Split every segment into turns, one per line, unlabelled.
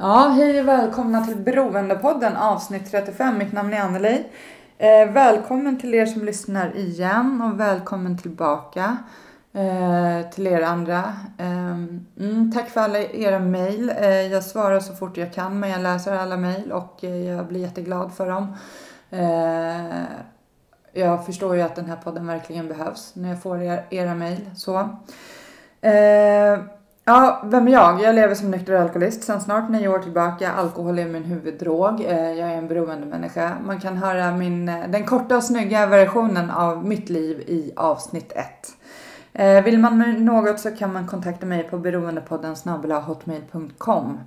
Ja, hej och välkomna till Beroendepodden avsnitt 35. Mitt namn är Anneli. Eh, välkommen till er som lyssnar igen och välkommen tillbaka eh, till er andra. Eh, mm, tack för alla era mejl. Eh, jag svarar så fort jag kan men jag läser alla mejl och eh, jag blir jätteglad för dem. Eh, jag förstår ju att den här podden verkligen behövs när jag får er, era mejl. Så. Eh, Ja, vem är jag? Jag lever som nykter alkoholist sedan snart nio år tillbaka. Alkohol är min huvuddrog. Eh, jag är en beroendemänniska. Man kan höra min, eh, den korta och snygga versionen av mitt liv i avsnitt 1. Eh, vill man med något så kan man kontakta mig på beroendepodden hotmail.com.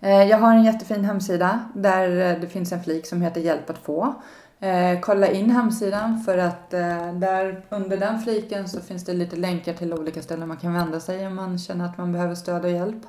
Jag har en jättefin hemsida där det finns en flik som heter Hjälp att få. Eh, kolla in hemsidan för att eh, där under den fliken så finns det lite länkar till olika ställen man kan vända sig om man känner att man behöver stöd och hjälp.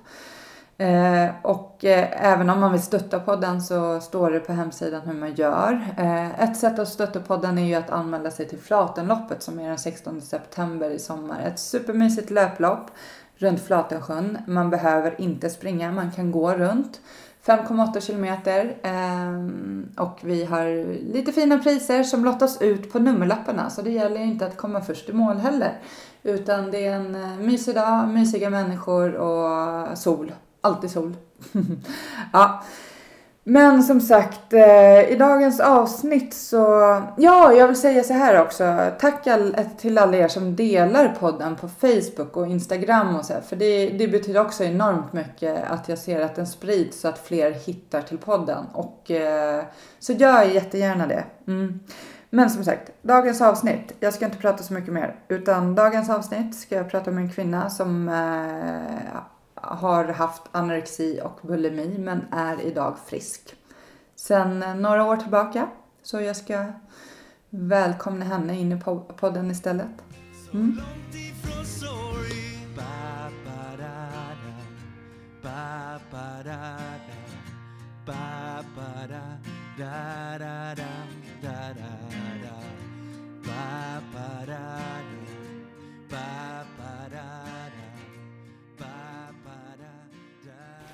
Eh, och eh, även om man vill stötta podden så står det på hemsidan hur man gör. Eh, ett sätt att stötta podden är ju att anmäla sig till Flatenloppet som är den 16 september i sommar. Ett supermysigt löplopp runt Flatensjön. Man behöver inte springa, man kan gå runt. 5,8 kilometer ehm, och vi har lite fina priser som lottas ut på nummerlapparna så det gäller inte att komma först i mål heller. Utan det är en eh, mysig dag, mysiga människor och sol. Alltid sol. ja. Men som sagt, eh, i dagens avsnitt så... Ja, jag vill säga så här också. Tack all, till alla er som delar podden på Facebook och Instagram och så här, För det, det betyder också enormt mycket att jag ser att den sprids så att fler hittar till podden. Och eh, så gör jättegärna det. Mm. Men som sagt, dagens avsnitt. Jag ska inte prata så mycket mer. Utan dagens avsnitt ska jag prata om en kvinna som eh, har haft anorexi och bulimi men är idag frisk. Sen eh, några år tillbaka. Så jag ska välkomna henne in i podden istället. Mm.
Ba, ba, da, da. Ba, ba, da, da.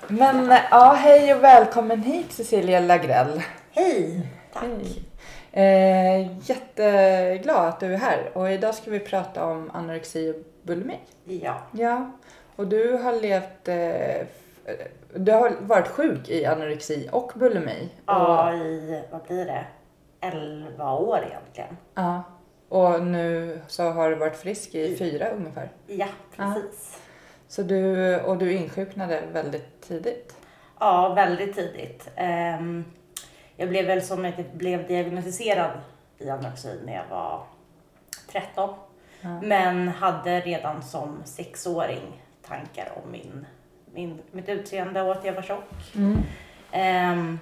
Men ja, hej och välkommen hit Cecilia Lagrell.
Hej! Tack.
Hej. Eh, jätteglad att du är här och idag ska vi prata om anorexi och bulimi.
Ja.
Ja, och du har levt... Eh, du har varit sjuk i anorexi och bulimi.
ja,
Och,
i, vad blir det, 11 år egentligen.
ja. Och nu så har du varit frisk i fyra ungefär.
Ja, precis.
Så du, och du insjuknade väldigt tidigt.
Ja, väldigt tidigt. Ehm, jag blev väl som jag blev diagnostiserad i anorexi när jag var 13.
Ja.
Men hade redan som sexåring tankar om min, min, mitt utseende och att jag var tjock.
Mm.
Um,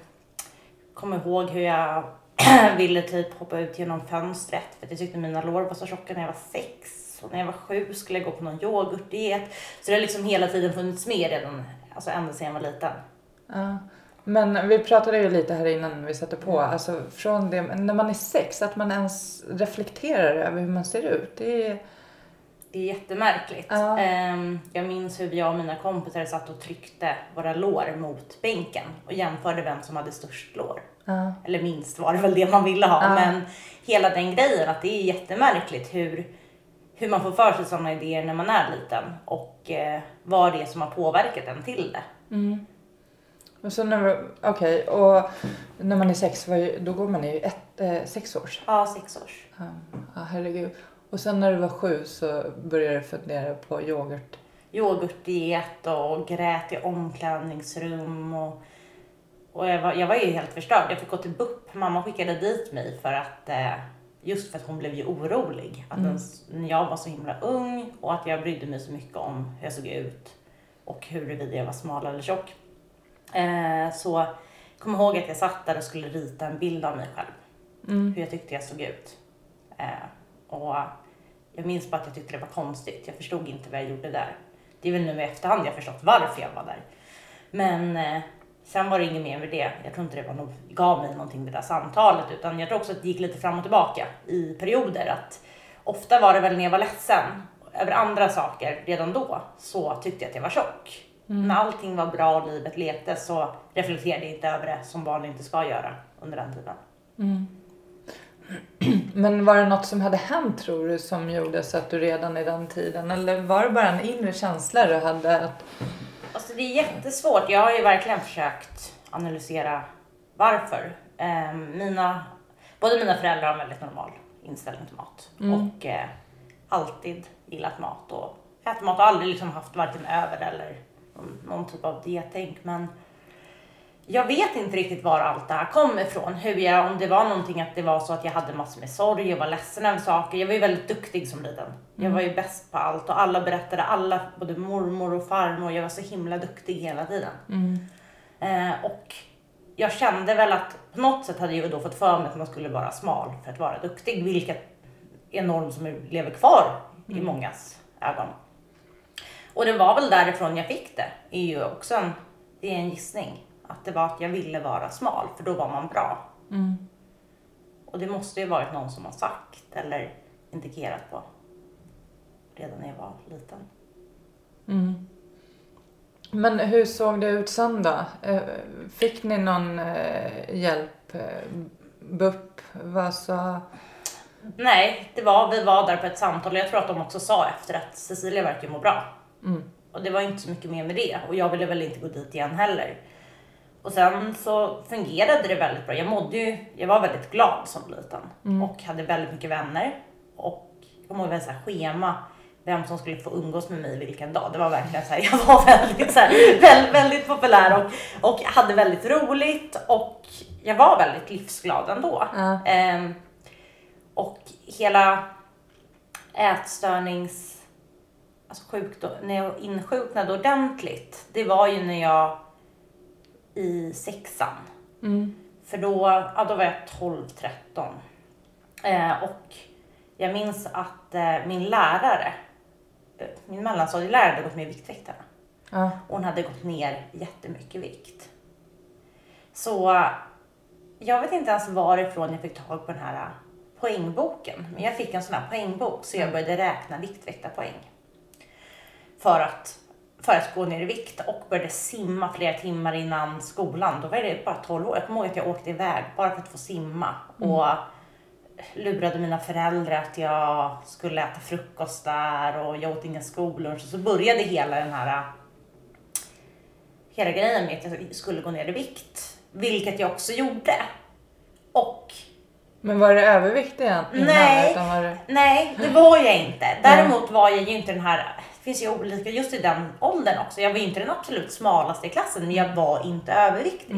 kommer ihåg hur jag ville typ hoppa ut genom fönstret för att jag tyckte mina lår var så tjocka när jag var sex. När jag var sju skulle jag gå på någon yoghurtdiet. Så det har liksom hela tiden funnits med redan, alltså ända sedan jag var liten.
Ja. Men vi pratade ju lite här innan vi satte på, alltså från det, när man är sex, att man ens reflekterar över hur man ser ut. Det är,
Det är jättemärkligt.
Ja.
Ehm, jag minns hur jag och mina kompisar satt och tryckte våra lår mot bänken och jämförde vem som hade störst lår.
ja.
Eller minst var det väl det man ville ha.
Ja.
Men hela den grejen att det är jättemärkligt hur, hur man får för sig sådana idéer när man är liten och eh, vad det är som har påverkat en till det.
Mm. Och så när, okej, och när man är sex, då går man i ett, eh, sex års.
Ja, sex års.
Ja, ja, herregud. Och sen när du var sju så började du fundera på yoghurt.
Yoghurtdiet och grät i omklädningsrum och, och jag, var, jag var ju helt förstörd. Jag fick gå till BUP. Mamma skickade dit mig för att eh, Just för att hon blev ju orolig. Att ens, när jag var så himla ung och att jag brydde mig så mycket om hur jag såg ut och huruvida jag var smal eller tjock. Eh, så kom ihåg att jag satt där och skulle rita en bild av mig själv. Hur jag tyckte jag såg ut. Eh, och jag minns bara att jag tyckte det var konstigt. Jag förstod inte vad jag gjorde där. Det är väl nu i efterhand jag förstått varför jag var där. Men eh, sen var det inget mer med det. Jag tror inte det var något, gav mig någonting med det där samtalet. Utan jag tror också att det gick lite fram och tillbaka i perioder. Att ofta var det väl när jag var ledsen över andra saker redan då så tyckte jag att jag var tjock. När allting var bra och livet lekte så reflekterade jag inte över det som barn inte ska göra under den tiden.
Men var det något som hade hänt tror du som gjorde så att du redan i den tiden eller var det bara en inre känsla du hade att
Alltså det är jättesvårt. Jag har ju verkligen försökt analysera varför. Ehm, mina, både mina föräldrar har en väldigt normal inställning till mat och eh, alltid gillat mat och ätit mat och aldrig liksom haft varken över eller någon, någon typ av diettänk. Men jag vet inte riktigt var allt det här kom ifrån. Hur jag, om det var någonting att det var så att jag hade massor med sorg, jag var ledsen över saker. Jag var ju väldigt duktig som liten. Jag var ju bäst på allt och alla berättade, alla, både mormor och farmor, jag var så himla duktig hela tiden. Eh, och jag kände väl att på något sätt hade jag då fått för mig att man skulle vara smal för att vara duktig, vilket är en norm som lever kvar i mångas ögon. Och det var väl därifrån jag fick det, är ju också en, det är en gissning. Att det var att jag ville vara smal, för då var man bra. Och det måste ju varit någon som har sagt eller indikerat på redan när jag var liten.
Men hur såg det ut sen då? Eh, Fick ni någon eh, hjälp? Eh, BUP? Vad sa...
Nej, det var, vi var där på ett samtal och jag tror att de också sa efter att Cecilia verkar må bra. Och det var inte så mycket mer med det och jag ville väl inte gå dit igen heller. Och sen så fungerade det väldigt bra. Jag mådde ju, jag var väldigt glad som liten och hade väldigt mycket vänner. Och jag kommer ihåg ett schema vem som skulle få umgås med mig vilken dag. Det var verkligen så här, jag var väldigt, så här, väldigt, väldigt populär och, och hade väldigt roligt och jag var väldigt livsglad ändå.
Ja.
Ehm, och hela ätstörnings... Alltså sjukdom, när jag insjuknade ordentligt, det var ju när jag i sexan. För då, ja, då var jag 12-13. Eh, och jag minns att eh, min lärare, eh, min mellanstadielärare hade gått med i Viktväktarna.
Ja.
Och hon hade gått ner jättemycket vikt. Så jag vet inte ens varifrån jag fick tag på den här poängboken. Men jag fick en sån här poängbok så jag började räkna viktväktarpoäng. För att, för att gå ner i vikt och började simma flera timmar innan skolan. Då var det bara 12 år. Jag kommer ihåg att jag åkte iväg bara för att få simma. Och lurade mina föräldrar att jag skulle äta frukost där och jag åt ingen skollunch. Så började hela den här hela grejen med att jag skulle gå ner i vikt. Vilket jag också gjorde. Och
Men var det övervikt igen? innan,
Nej.
Utan var det...
nej, det var jag inte. Däremot var jag ju inte den här, finns ju olika, just i den åldern också. Jag var ju inte den absolut smalaste i klassen, men jag var inte överviktig.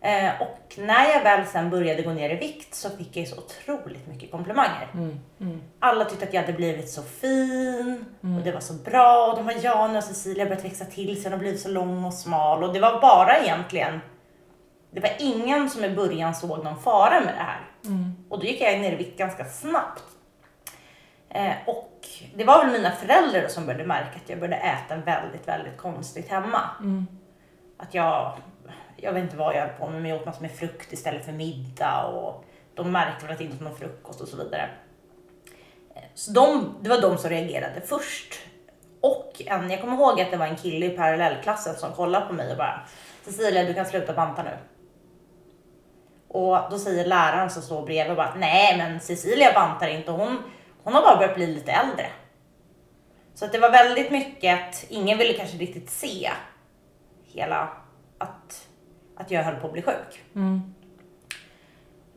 Eh, och när jag väl sen började gå ner i vikt så fick jag ju så otroligt mycket komplimanger. Alla tyckte att jag hade blivit så fin och det var så bra. Och de var nu har Cecilia börjat växa till sig och blivit så lång och smal. Och det var bara egentligen, det var ingen som i början såg någon fara med det här. Och då gick jag ner i vikt ganska snabbt. Eh, och det var väl mina föräldrar som började märka att jag började äta väldigt, väldigt konstigt hemma. Att jag, jag vet inte vad jag höll på med, men jag åt massor med frukt istället för middag och de märkte väl att det inte var någon frukost och så vidare. Eh, Så de, det var de som reagerade först. Och en, jag kommer ihåg att det var en kille i parallellklassen som kollade på mig och bara Cecilia, du kan sluta banta nu. Och då säger läraren som står bredvid bara nej men Cecilia bantar inte, hon, hon har bara börjat bli lite äldre. Så att det var väldigt mycket att ingen ville kanske riktigt se hela att, att jag höll på att bli sjuk.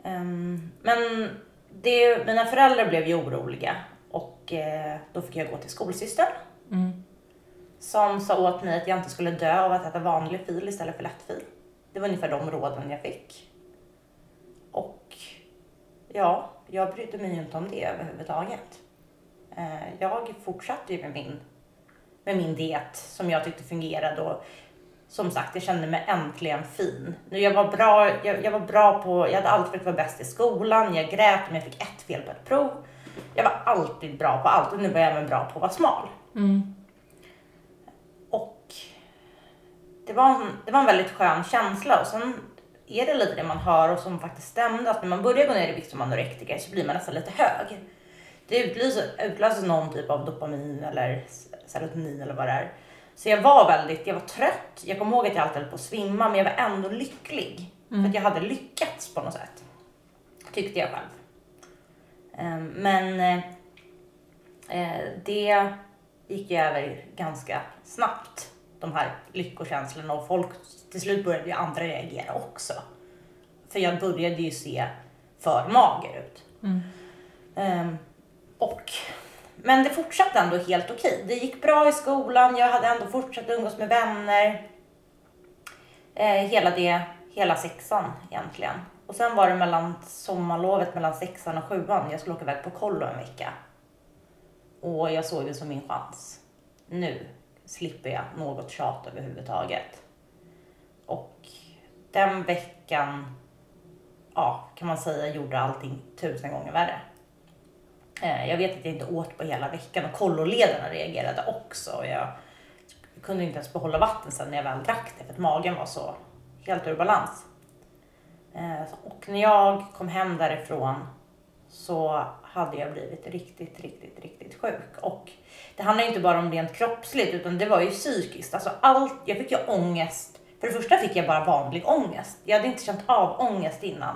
Ehm, men det, mina föräldrar blev ju oroliga och eh, då fick jag gå till skolsystern. Som sa åt mig att jag inte skulle dö av att äta vanlig fil istället för lättfil. Det var ungefär de råden jag fick. Och ja, jag brydde mig inte om det överhuvudtaget. Eh, jag fortsatte ju med min, med min diet som jag tyckte fungerade och som sagt, jag kände mig äntligen fin. Jag, var bra, jag, jag var bra på, jag hade alltid försökt vara bäst i skolan, jag grät om jag fick ett fel på ett prov. Jag var alltid bra på allt och nu var jag även bra på att vara smal.
Mm.
Och det var, en, det var en väldigt skön känsla och sen är det lite det man hör och som faktiskt stämde att när man börjar gå ner i vikt som anorektiker så blir man nästan lite hög. Det utlöser, någon typ av dopamin eller serotonin eller vad det är. Så jag var väldigt, jag var trött. Jag kommer ihåg att jag alltid höll på att svimma men jag var ändå lycklig. För att jag hade lyckats på något sätt. Tyckte jag själv. Ehm, Men eh, eh, det gick ju över ganska snabbt. De här lyckokänslorna och folk till slut började ju andra reagera också. För jag började ju se för mager ut. Ehm, och, men det fortsatte ändå helt okej. Det gick bra i skolan, jag hade ändå fortsatt umgås med vänner. Eh, hela det, hela sexan egentligen. Och sen var det mellan sommarlovet mellan sexan och sjuan, jag skulle åka iväg på kollo en vecka. Och jag såg det som min chans. Nu slipper jag något tjat överhuvudtaget. Den veckan, ja, kan man säga, gjorde allting tusen gånger värre. Eh, jag vet att jag inte åt på hela veckan och kolloledarna reagerade också. Jag kunde inte ens behålla vatten sen när jag väl drack det för att magen var så helt ur balans. Eh, och när jag kom hem därifrån så hade jag blivit riktigt, riktigt, riktigt sjuk. Och det handlar inte bara om rent kroppsligt utan det var ju psykiskt. Alltså allt, jag fick ju ångest. För det första fick jag bara vanlig ångest. Jag hade inte känt av ångest innan.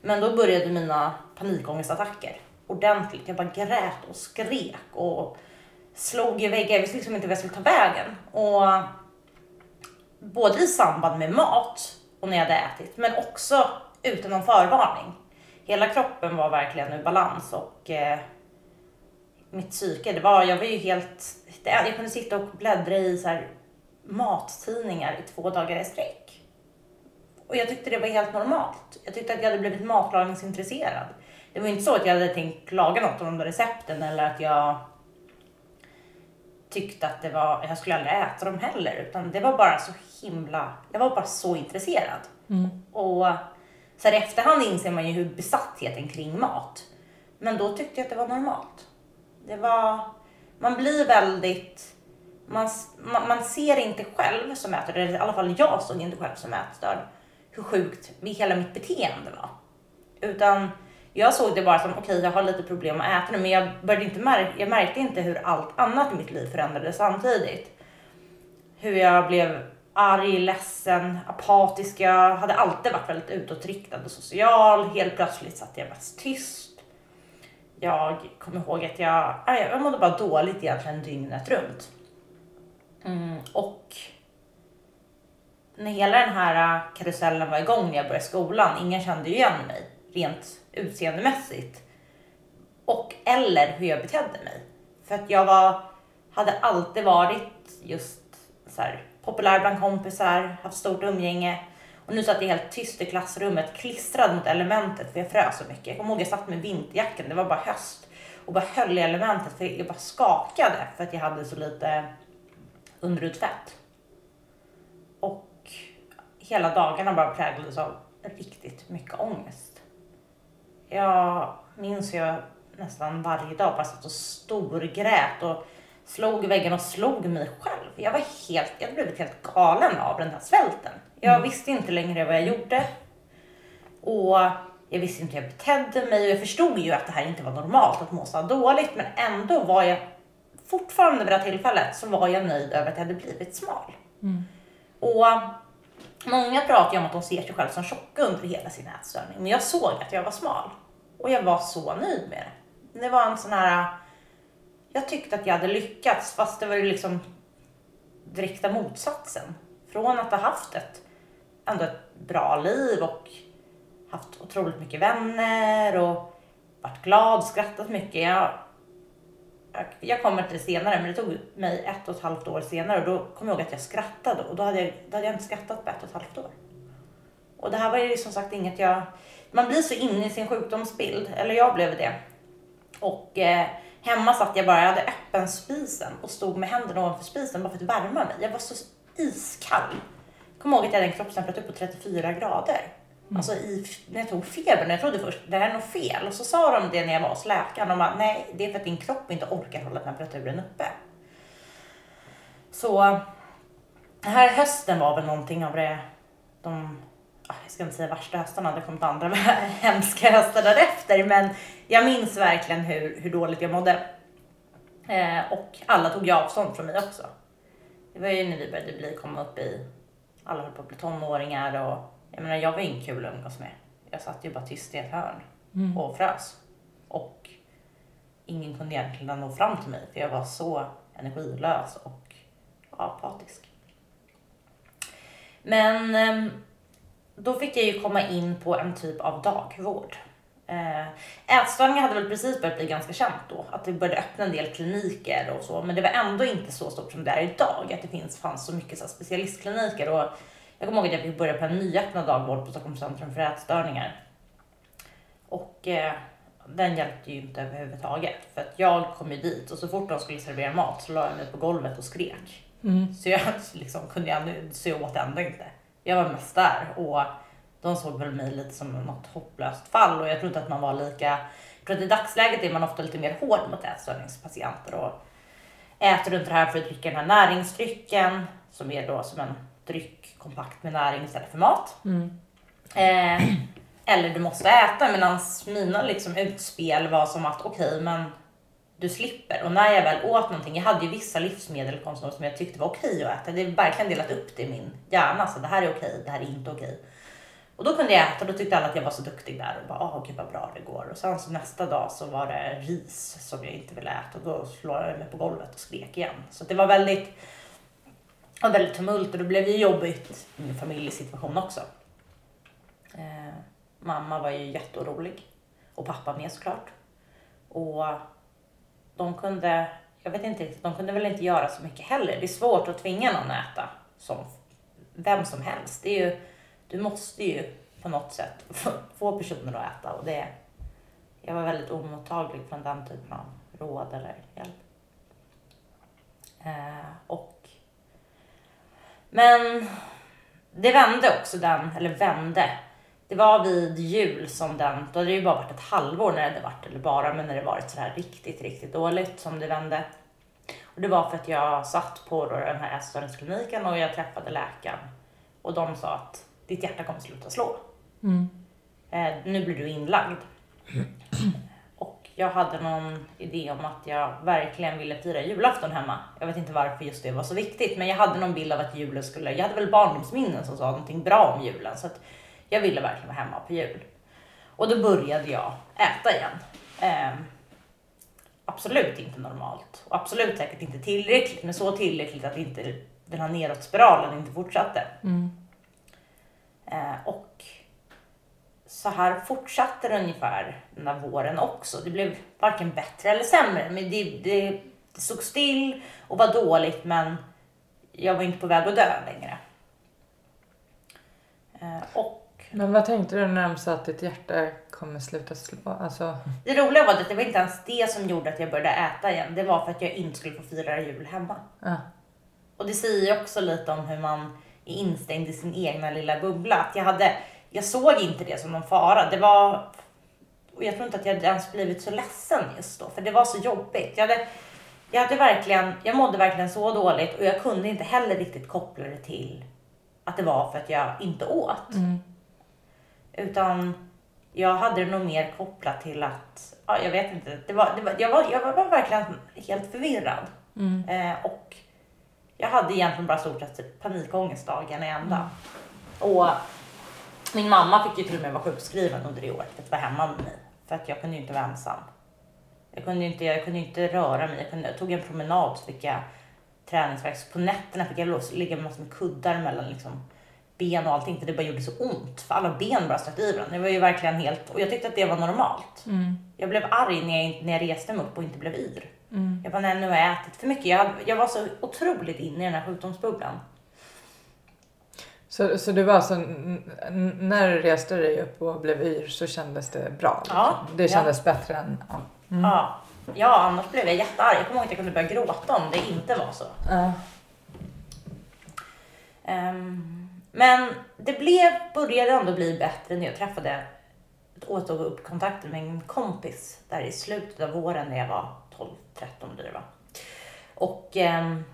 Men då började mina panikångestattacker ordentligt. Jag bara grät och skrek och slog i väggar. Jag visste liksom inte vad jag skulle ta vägen. Och både i samband med mat och när jag hade ätit, men också utan någon förvarning. Hela kroppen var verkligen ur balans och eh, mitt psyke, det var, jag var ju helt, det, jag kunde sitta och bläddra i så här mattidningar i två dagar i sträck. Och jag tyckte det var helt normalt. Jag tyckte att jag hade blivit matlagningsintresserad. Det var inte så att jag hade tänkt laga något av de där recepten eller att jag tyckte att det var, jag skulle aldrig äta dem heller, utan det var bara så himla, jag var bara så intresserad. Och så här i efterhand inser man ju hur besattheten kring mat. Men då tyckte jag att det var normalt. Det var, man blir väldigt, man, man, man ser inte själv som ätstörd, eller i alla fall jag såg inte själv som ätstörd, hur sjukt hela mitt beteende var. Utan jag såg det bara som, okej jag har lite problem att äta nu, men jag, började inte mär- jag märkte inte hur allt annat i mitt liv förändrades samtidigt. Hur jag blev arg, ledsen, apatisk. Jag hade alltid varit väldigt utåtriktad och social. Helt plötsligt satt jag mest tyst. Jag kommer ihåg att jag, jag mådde bara dåligt egentligen dygnet runt. Mm, och när hela den här äh, karusellen var igång när jag började skolan, ingen kände ju igen mig rent utseendemässigt. Och eller hur jag betedde mig. För att jag var, hade alltid varit just så här, populär bland kompisar, haft stort umgänge. Och nu satt jag helt tyst i klassrummet, klistrad mot elementet för jag frös så mycket. Jag kommer ihåg jag satt med vinterjackan, det var bara höst. Och bara höll i elementet för jag bara skakade för att jag hade så lite underudsvett. Och hela dagarna bara präglades av riktigt mycket ångest. Jag minns hur jag nästan varje dag bara satt och storgrät och slog väggen och slog mig själv. Jag var helt, jag hade blivit helt galen av den här svälten. Jag visste inte längre vad jag gjorde. Och jag visste inte hur jag betedde mig och jag förstod ju att det här inte var normalt att må så dåligt. Men ändå var jag fortfarande vid det här tillfället så var jag nöjd över att jag hade blivit smal. Och många pratar ju om att de ser sig själv som tjocka under hela sin ätstörning. Men jag såg att jag var smal. Och jag var så nöjd med det. Det var en sån här... Jag tyckte att jag hade lyckats fast det var ju liksom direkta motsatsen. Från att ha haft ett, ändå ett bra liv och haft otroligt mycket vänner och varit glad, skrattat mycket. Jag, jag, kommer till det senare, men det tog mig ett och ett halvt år senare och då kom jag ihåg att jag skrattade och då hade jag, då hade jag inte skrattat på ett och ett halvt år. Och det här var ju som sagt inget jag, man blir så inne i sin sjukdomsbild, eller jag blev det. Och eh, hemma satt jag bara, jag hade öppen spisen och stod med händerna ovanför spisen bara för att värma mig. Jag var så iskall. Jag kommer ihåg att jag hade en kroppstemperatur på 34 grader. Mm. Alltså i, när jag tog febern, jag trodde först det här är nog fel. Och så sa de det när jag var hos läkaren. De bara, nej det är för att din kropp inte orkar hålla temperaturen uppe. Så den här hösten var väl någonting av det, de, jag ska inte säga värsta höstarna, det kommit andra hemska höstar därefter. Men jag minns verkligen hur, hur dåligt jag mådde. Eh, och alla tog ju avstånd från mig också. Det var ju när vi började bli, komma upp i, alla höll på att bli tonåringar och jag menar jag var ingen kul att umgås med. Jag satt ju bara tyst i ett hörn och frös. Och ingen kunde egentligen nå fram till mig för jag var så energilös och apatisk. Men ehm, då fick jag ju komma in på en typ av dagvård. Eh, Ätstörningar hade väl precis börjat bli ganska känt då, att det började öppna en del kliniker och så, men det var ändå inte så stort som det är idag, att det finns, fanns så mycket så specialistkliniker. Och jag kommer ihåg att jag fick börja på en nyöppnad dagvård på Stockholms centrum för ätstörningar. Och eh, den hjälpte ju inte överhuvudtaget, för att jag kom ju dit och så fort de skulle servera mat så la jag mig på golvet och skrek. Så jag liksom, kunde jag, jag åt ändå inte. Jag var mest där och de såg väl mig lite som något hopplöst fall och jag tror inte att man var lika, jag tror att i dagsläget är man ofta lite mer hård mot ätstörningspatienter och äter du inte det här för att dricka den här näringsdrycken som är då som en dryck kompakt med näring istället för mat. Eh, eller du måste äta medan mina liksom utspel var som att okej men du slipper. Och när jag väl åt någonting, jag hade ju vissa livsmedel konsumtion som jag tyckte var okej att äta. Det är verkligen delat upp det i min hjärna. Så det här är okej, det här är inte okej. Och då kunde jag äta och då tyckte alla att jag var så duktig där och bara åh gud vad bra det går. Och sen så nästa dag så var det ris som jag inte ville äta och då slog jag mig på golvet och skrek igen. Så det var väldigt, var väldigt tumult och det blev ju jobbigt i min familjesituation också. Eh, mamma var ju jätteorolig och pappa med såklart. Och de kunde, jag vet inte riktigt, de kunde väl inte göra så mycket heller. Det är svårt att tvinga någon att äta som vem som helst. Det är ju, du måste ju på något sätt få personer att äta och det, jag var väldigt omottaglig från den typen av råd eller hjälp. Eh, och, men det vände också den, eller vände. Det var vid jul som den, då hade det ju bara varit ett halvår när det hade varit, eller bara, men när det varit sådär riktigt, riktigt dåligt som det vände. Och det var för att jag satt på då den här ätstörningskliniken och jag träffade läkaren. Och de sa att ditt hjärta kommer sluta slå. Eh, nu blir du inlagd. Jag hade någon idé om att jag verkligen ville fira julafton hemma. Jag vet inte varför just det var så viktigt, men jag hade någon bild av att julen skulle, jag hade väl barndomsminnen som sa någonting bra om julen. Så att jag ville verkligen vara hemma på jul. Och då började jag äta igen. Ehm, absolut inte normalt. Och absolut säkert inte tillräckligt, men så tillräckligt att inte den här nedåtspiralen inte fortsatte. Eh, och så här fortsatte det ungefär den här våren också. Det blev varken bättre eller sämre, men det, det, det stod still och var dåligt, men jag var inte på väg att dö längre. Eh, och
Men vad tänkte du när de sa att ditt hjärta kommer sluta slå? Alltså,
Det roliga var att det var inte ens det som gjorde att jag började äta igen. Det var för att jag inte skulle få fira jul hemma.
ja.
Och det säger ju också lite om hur man är instängd i sin egna lilla bubbla. Att jag, hade, jag såg inte det som någon fara. Det var... Och jag tror inte att jag ens blivit så ledsen just då, för det var så jobbigt. Jag, hade, jag, hade verkligen, jag mådde verkligen så dåligt och jag kunde inte heller riktigt koppla det till att det var för att jag inte åt. Utan jag hade det nog mer kopplat till att, ja, jag vet inte, det var, det var, jag, var, jag var verkligen helt förvirrad. Eh, och jag hade egentligen bara stort sett panikångest dagen i ända. Och min mamma fick ju till och med vara sjukskriven under det året för att vara hemma med mig. För att jag kunde ju inte vara ensam. Jag kunde ju inte, jag kunde inte röra mig. Jag, kunde, jag tog en promenad så fick jag träningsvärk. Så på nätterna fick jag ligga med massor med kuddar mellan liksom ben och allting för det bara gjorde så ont. För alla ben bara stack i varandra. Det var ju verkligen helt, och jag tyckte att det var normalt. Jag blev arg när jag, när jag reste mig upp och inte blev yr. Jag bara, nej nu har jag ätit för mycket. Jag, jag var så otroligt inne i den här sjukdomsbubblan.
Så, så du var alltså, när du reste dig upp och blev yr så kändes det bra? Liksom.
Ja,
Det
ja.
kändes bättre än... Ja. Mm.
Ja. ja, annars blev jag jättearg. Jag kommer ihåg att jag kunde börja gråta om det inte var så.
Ja.
Ehm, men det blev, började ändå bli bättre när jag träffade, återtog upp kontakten med en kompis där i slutet av våren när jag var 12, 13 blir det va. Och ehm,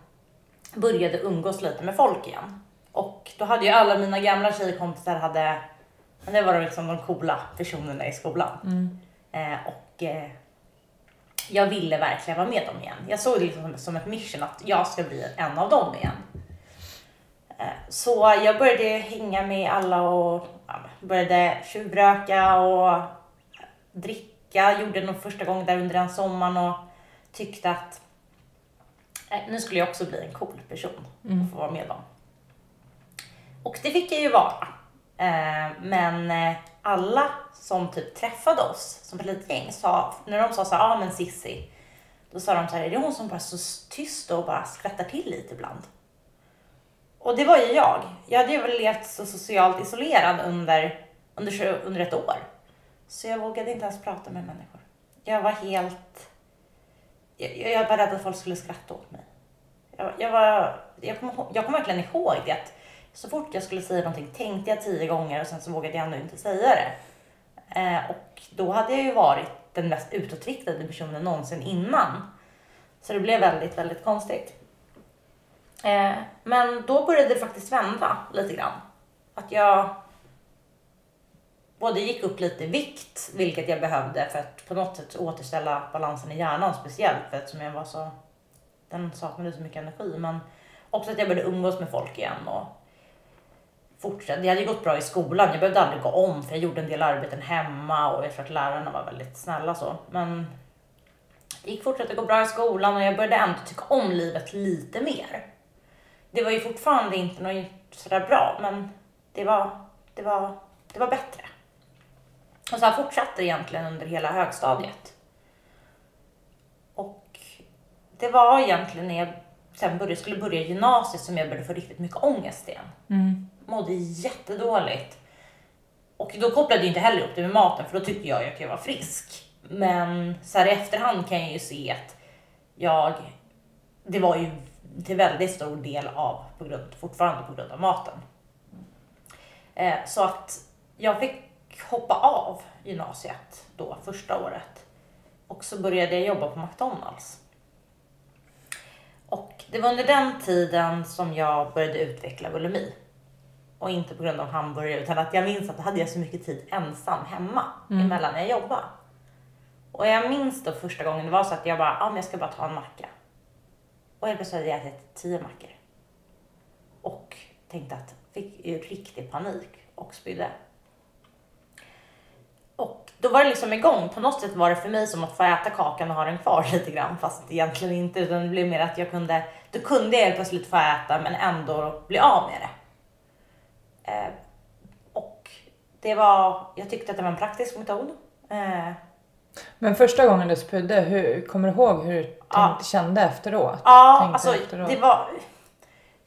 började umgås lite med folk igen. Och då hade ju alla mina gamla tjejkompisar hade, men det var liksom de coola personerna i skolan.
Mm.
Eh, och eh, jag ville verkligen vara med dem igen. Jag såg det liksom som, ett mission att jag ska bli en av dem igen. Eh, så jag började hänga med alla och ja, började tjuvröka och dricka. Gjorde det nog första gången där under den sommaren och tyckte att eh, nu skulle jag också bli en cool person och få vara med dem. Och det fick jag ju vara. Eh, men eh, alla som typ träffade oss som ett litet gäng sa, när de sa så ja ah, men Sissi, då sa de så här, är det hon som bara är så tyst och bara skrattar till lite ibland? Och det var ju jag. Jag hade ju väl levt så socialt isolerad under, under, under ett år. Så jag vågade inte ens prata med människor. Jag var helt... Jag, jag var rädd att folk skulle skratta åt mig. Jag, jag, var, jag, kommer, jag kommer verkligen ihåg det att så fort jag skulle säga någonting tänkte jag tio gånger och sen så vågade jag ändå inte säga det. Eh, och då hade jag ju varit den mest utåtriktade personen någonsin innan. Så det blev väldigt, väldigt konstigt. Eh, men då började det faktiskt vända lite grann. Att jag både gick upp lite i vikt, vilket jag behövde för att på något sätt återställa balansen i hjärnan speciellt för att som jag var så, den saknade så mycket energi. Men också att jag började umgås med folk igen och fortsätta. Det hade ju gått bra i skolan. Jag behövde aldrig gå om för jag gjorde en del arbeten hemma och jag tror att lärarna var väldigt snälla så. Men det gick fortsatte gå bra i skolan och jag började ändå tycka om livet lite mer. Det var ju fortfarande inte något sådär bra, men det var, det var, det var bättre. Och så här fortsatte det egentligen under hela högstadiet. Och det var egentligen när jag sen började, skulle börja gymnasiet som jag började få riktigt mycket ångest igen.
Mm.
Mådde jättedåligt. Och då kopplade jag inte heller upp det med maten för då tyckte jag ju att jag var frisk. Men så här i efterhand kan jag ju se att jag, det var ju till väldigt stor del av, på grund, fortfarande på grund av maten. Eh, så att jag fick hoppa av gymnasiet då, första året. Och så började jag jobba på McDonalds. Och det var under den tiden som jag började utveckla bulimi. Och inte på grund av hamburgare utan att jag minns att då hade jag så mycket tid ensam hemma emellan när jag jobbade. Och jag minns då första gången det var så att jag bara, ja men jag ska bara ta en macka. Och helt plötsligt hade jag ätit tio mackor. Och tänkte att, fick ju riktig panik och spydde. Och då var det liksom igång. På något sätt var det för mig som att få äta kakan och ha den kvar lite grann. Fast egentligen inte. Utan det blev mer att jag kunde, då kunde jag helt plötsligt få äta men ändå bli av med det. Eh, och det var, jag tyckte att det var en praktisk metod. Eh,
Men första gången du spydde, hur, kommer du ihåg hur du
Ja.
tänkte, kände efteråt?
Ja,
Tänkte
alltså
efteråt?
det var...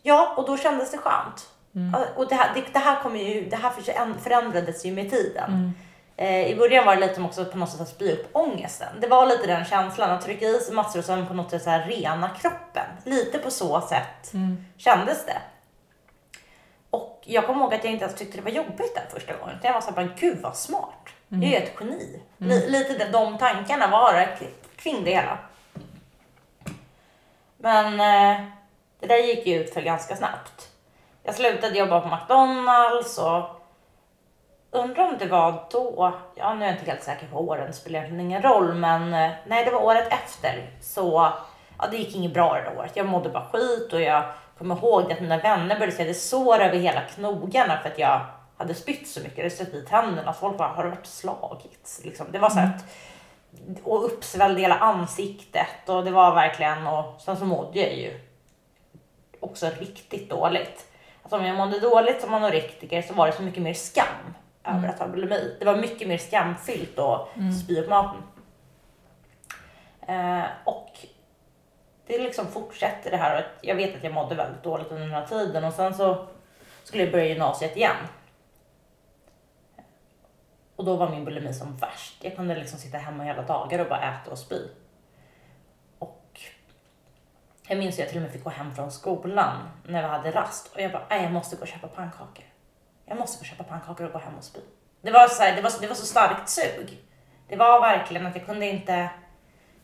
Ja, och då kändes det skönt.
Mm.
Och det här, det, det här, kom ju, det här föränd- förändrades ju med tiden.
Mm.
Eh, I början var det lite som också på något sätt att spy upp ångesten. Det var lite den känslan att trycka i sig massor och sen på något sätt så här rena kroppen. Lite på så sätt
Mm.
kändes det. Och jag kommer ihåg att jag inte ens tyckte det var jobbigt den första gången. Jag var så här, bara, gud vad smart. Jag är ju ett geni. Li- lite de, de tankarna var det kring- det hela. Men eh, det där gick ju ut för ganska snabbt. Jag slutade jobba på McDonalds och undrar om det var då, ja nu är jag inte helt säker på åren, det spelar egentligen ingen roll, men eh, nej det var året efter så, ja det gick inget bra det året. Jag mådde bara skit och jag kommer ihåg att mina vänner började säga det sår över hela knogarna för att jag hade spytt så mycket, det stött i tänderna. Folk bara, har du varit slagits? Liksom. Det var så att, och uppsvälld i hela ansiktet och det var verkligen, och sen så mådde jag ju också riktigt dåligt. Alltså om jag mådde dåligt som anoretiker så var det så mycket mer skam över att ha bulimi. Det var mycket mer skamfyllt att spy upp maten. Eh, och det liksom fortsätter det här. och Jag vet att jag mådde väldigt dåligt under den här tiden och sen så skulle jag börja gymnasiet igen. Och då var min bulimi som värst. Jag kunde liksom sitta hemma hela dagar och bara äta och spy. Och jag minns att jag till och med fick gå hem från skolan när vi hade rast och jag bara, nej jag måste gå och köpa pannkakor. Jag måste gå och köpa pannkakor och gå hem och spy. Det var så, här, det var, det var så starkt sug. Det var verkligen att jag kunde inte,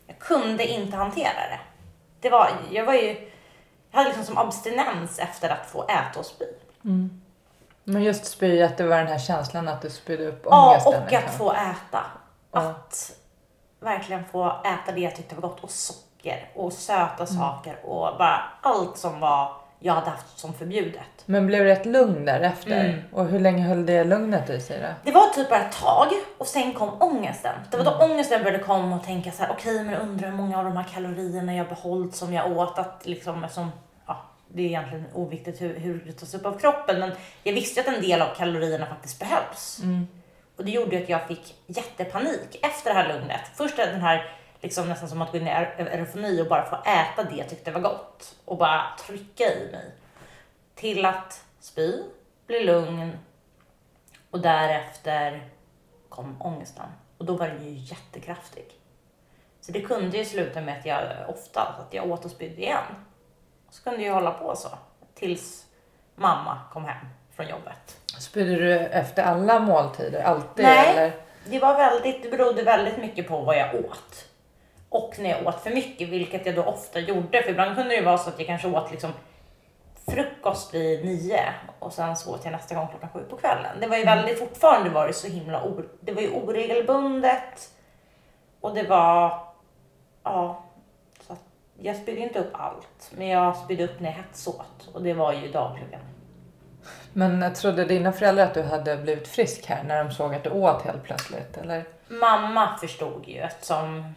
jag kunde inte hantera det. Det var, jag var ju, jag hade liksom som abstinens efter att få äta och spy.
Men just spy, att det var den här känslan att du spydde upp
Ja,
ångesten.
och
liksom.
att få äta.
Ja.
Att verkligen få äta det jag tyckte var gott och socker och söta
Mm.
saker och bara allt som var jag hade haft som förbjudet.
Men blev det ett lugn därefter?
Mm.
Och hur länge höll det lugnet i sig då?
Det var typ bara ett tag och sen kom ångesten. Det var då
Mm.
ångesten började komma och tänka så här: okej men undrar hur många av de här kalorierna jag behållit som jag åt att liksom eftersom ja, det är egentligen oviktigt hur, hur det tas upp av kroppen men jag visste att en del av kalorierna faktiskt behövs.
Mm.
Och det gjorde att jag fick jättepanik efter det här lugnet. Först den här liksom nästan som att gå in i er- erofoni och bara få äta det jag tyckte var gott och bara trycka i mig. Till att spy, bli lugn och därefter kom ångesten. Och då var den ju jättekraftig. Så det kunde ju sluta med att jag ofta att jag åt och spydde igen. Så kunde jag hålla på så tills mamma kom hem från jobbet.
Spydde du efter alla måltider? Alltid?
Nej.
Eller?
Det var väldigt, det berodde väldigt mycket på vad jag åt. Och när jag åt för mycket, vilket jag då ofta gjorde. För ibland kunde det ju vara så att jag kanske åt liksom frukost vid nio och sen så åt jag nästa gång klockan sju på kvällen. Det var ju väldigt, fortfarande var det så himla, or, det var ju oregelbundet. Och det var, ja, så att jag spydde inte upp allt. Men jag spydde upp när jag hetsåt och det var ju dagligen.
Men trodde dina föräldrar att du hade blivit frisk här när de såg att du åt helt plötsligt? Eller?
Mamma förstod ju eftersom,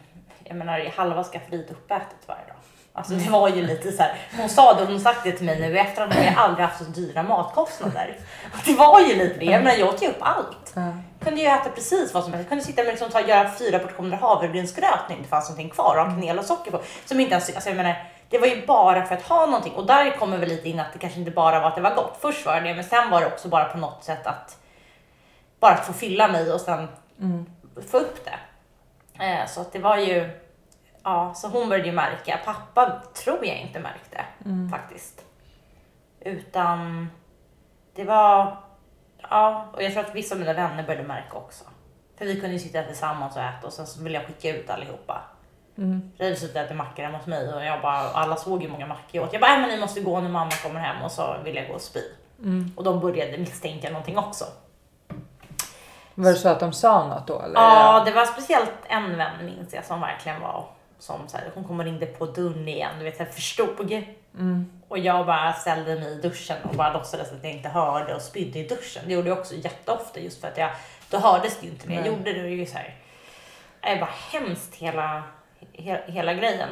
jag menar halva skafferiet uppätet varje dag. Alltså det var ju lite så här, hon sa det, hon har sagt det till mig nu i efterhand, men jag har aldrig haft så dyra matkostnader. Det var ju lite det, jag menar jag åt ju upp allt.
Ja.
Jag kunde ju äta precis vad som helst. Jag kunde sitta med liksom, ta, göra fyra portioner havregrynsgröt när det inte fanns någonting kvar och ha kanel och socker på. Som inte ens, alltså jag menar, det var ju bara för att ha någonting. Och där kommer väl lite in att det kanske inte bara var att det var gott. Först var det det, men sen var det också bara på något sätt att bara att få fylla mig och sen få upp det. Eh, så att det var ju, ja, så hon började ju märka. Pappa tror jag inte märkte faktiskt. Utan det var, ja, och jag tror att vissa av mina vänner började märka också. För vi kunde ju sitta tillsammans och äta och sen så ville jag skicka ut allihopa.
Mm.
Suttit och ätit mackor hemma hos mig och jag bara, alla såg hur många mackor jag åt. Jag bara, "Nej, men ni måste gå när mamma kommer hem och så ville jag gå och spy.
Mm.
Och de började misstänka någonting också.
Var det så att de sa något då? Eller?
Ja, det var speciellt en vän minns jag som verkligen var som så här, hon kom och ringde på dörren igen, du vet jag förstod.
Mm.
Och jag bara ställde mig i duschen och bara låtsades att jag inte hörde och spydde i duschen. Det gjorde jag också jätteofta just för att jag, då hördes det ju inte när jag
Nej.
gjorde det. Det är ju så här, det bara hemskt hela, he, hela grejen.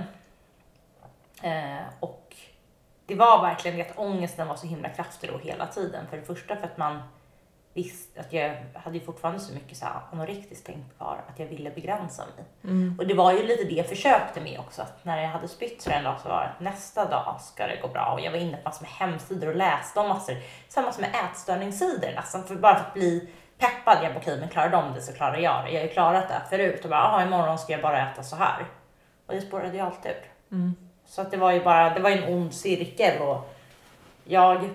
Eh, och det var verkligen det att ångesten var så himla kraftig då hela tiden. För det första för att man visste att jag hade ju fortfarande så mycket så här anorektiskt tänk kvar att jag ville begränsa mig.
Mm.
Och det var ju lite det jag försökte med också. Att när jag hade spytt så en dag så var det att nästa dag ska det gå bra. Och jag var inne på massor med hemsidor och läste om massor. Samma som med ätstörningssidor nästan. För bara för att bli peppad. Jag bara okej men klarar de det så klarar jag det. Jag har ju klarat det förut. Och bara jaha imorgon ska jag bara äta så här. Och det spårade ju alltid ur.
Mm.
Så att det var ju bara, det var ju en ond cirkel. Och jag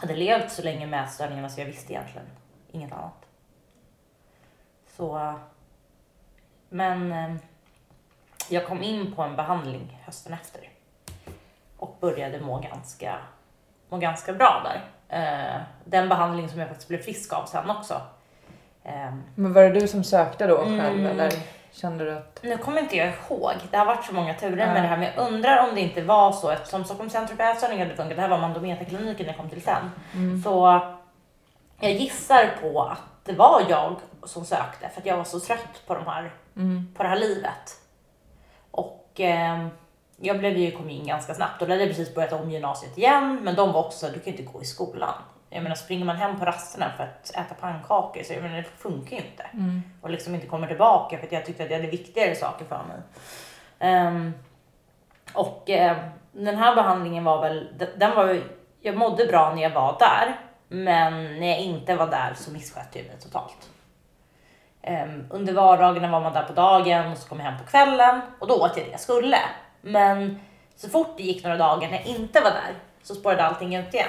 hade levt så länge med ätstörningarna så jag visste egentligen inget annat. Så men eh, jag kom in på en behandling hösten efter och började må ganska, må ganska bra där. Eh, den behandling som jag faktiskt blev frisk av sen också. Eh,
Men var det du som sökte då själv
Mm.
eller kände du att...
nu kommer inte jag ihåg, det har varit så många turer med det här, men jag undrar om det inte var så eftersom Stockholms centrum för ätstörningar hade funkat, det här var Mandometerkliniken jag kom till sen.
Mm.
Så jag gissar på att det var jag som sökte för att jag var så trött på de här
Mm.
på det här livet. Och eh, jag blev ju, kom in ganska snabbt och då hade jag precis börjat om gymnasiet igen. Men de var också du kan ju inte gå i skolan. Jag menar springer man hem på rasterna för att äta pannkakor så jag menar, det funkar ju inte.
Mm.
Och liksom inte kommer tillbaka för att jag tyckte att jag hade viktigare saker för mig. Ehm, och eh, den här behandlingen var väl, den- var jag mådde bra när jag var där, men när jag inte var där så misskötte jag mig totalt. Um, under vardagarna var man där på dagen och så kom jag hem på kvällen och då åt jag det jag skulle. Men så fort det gick några dagar när jag inte var där så spårade allting ut igen.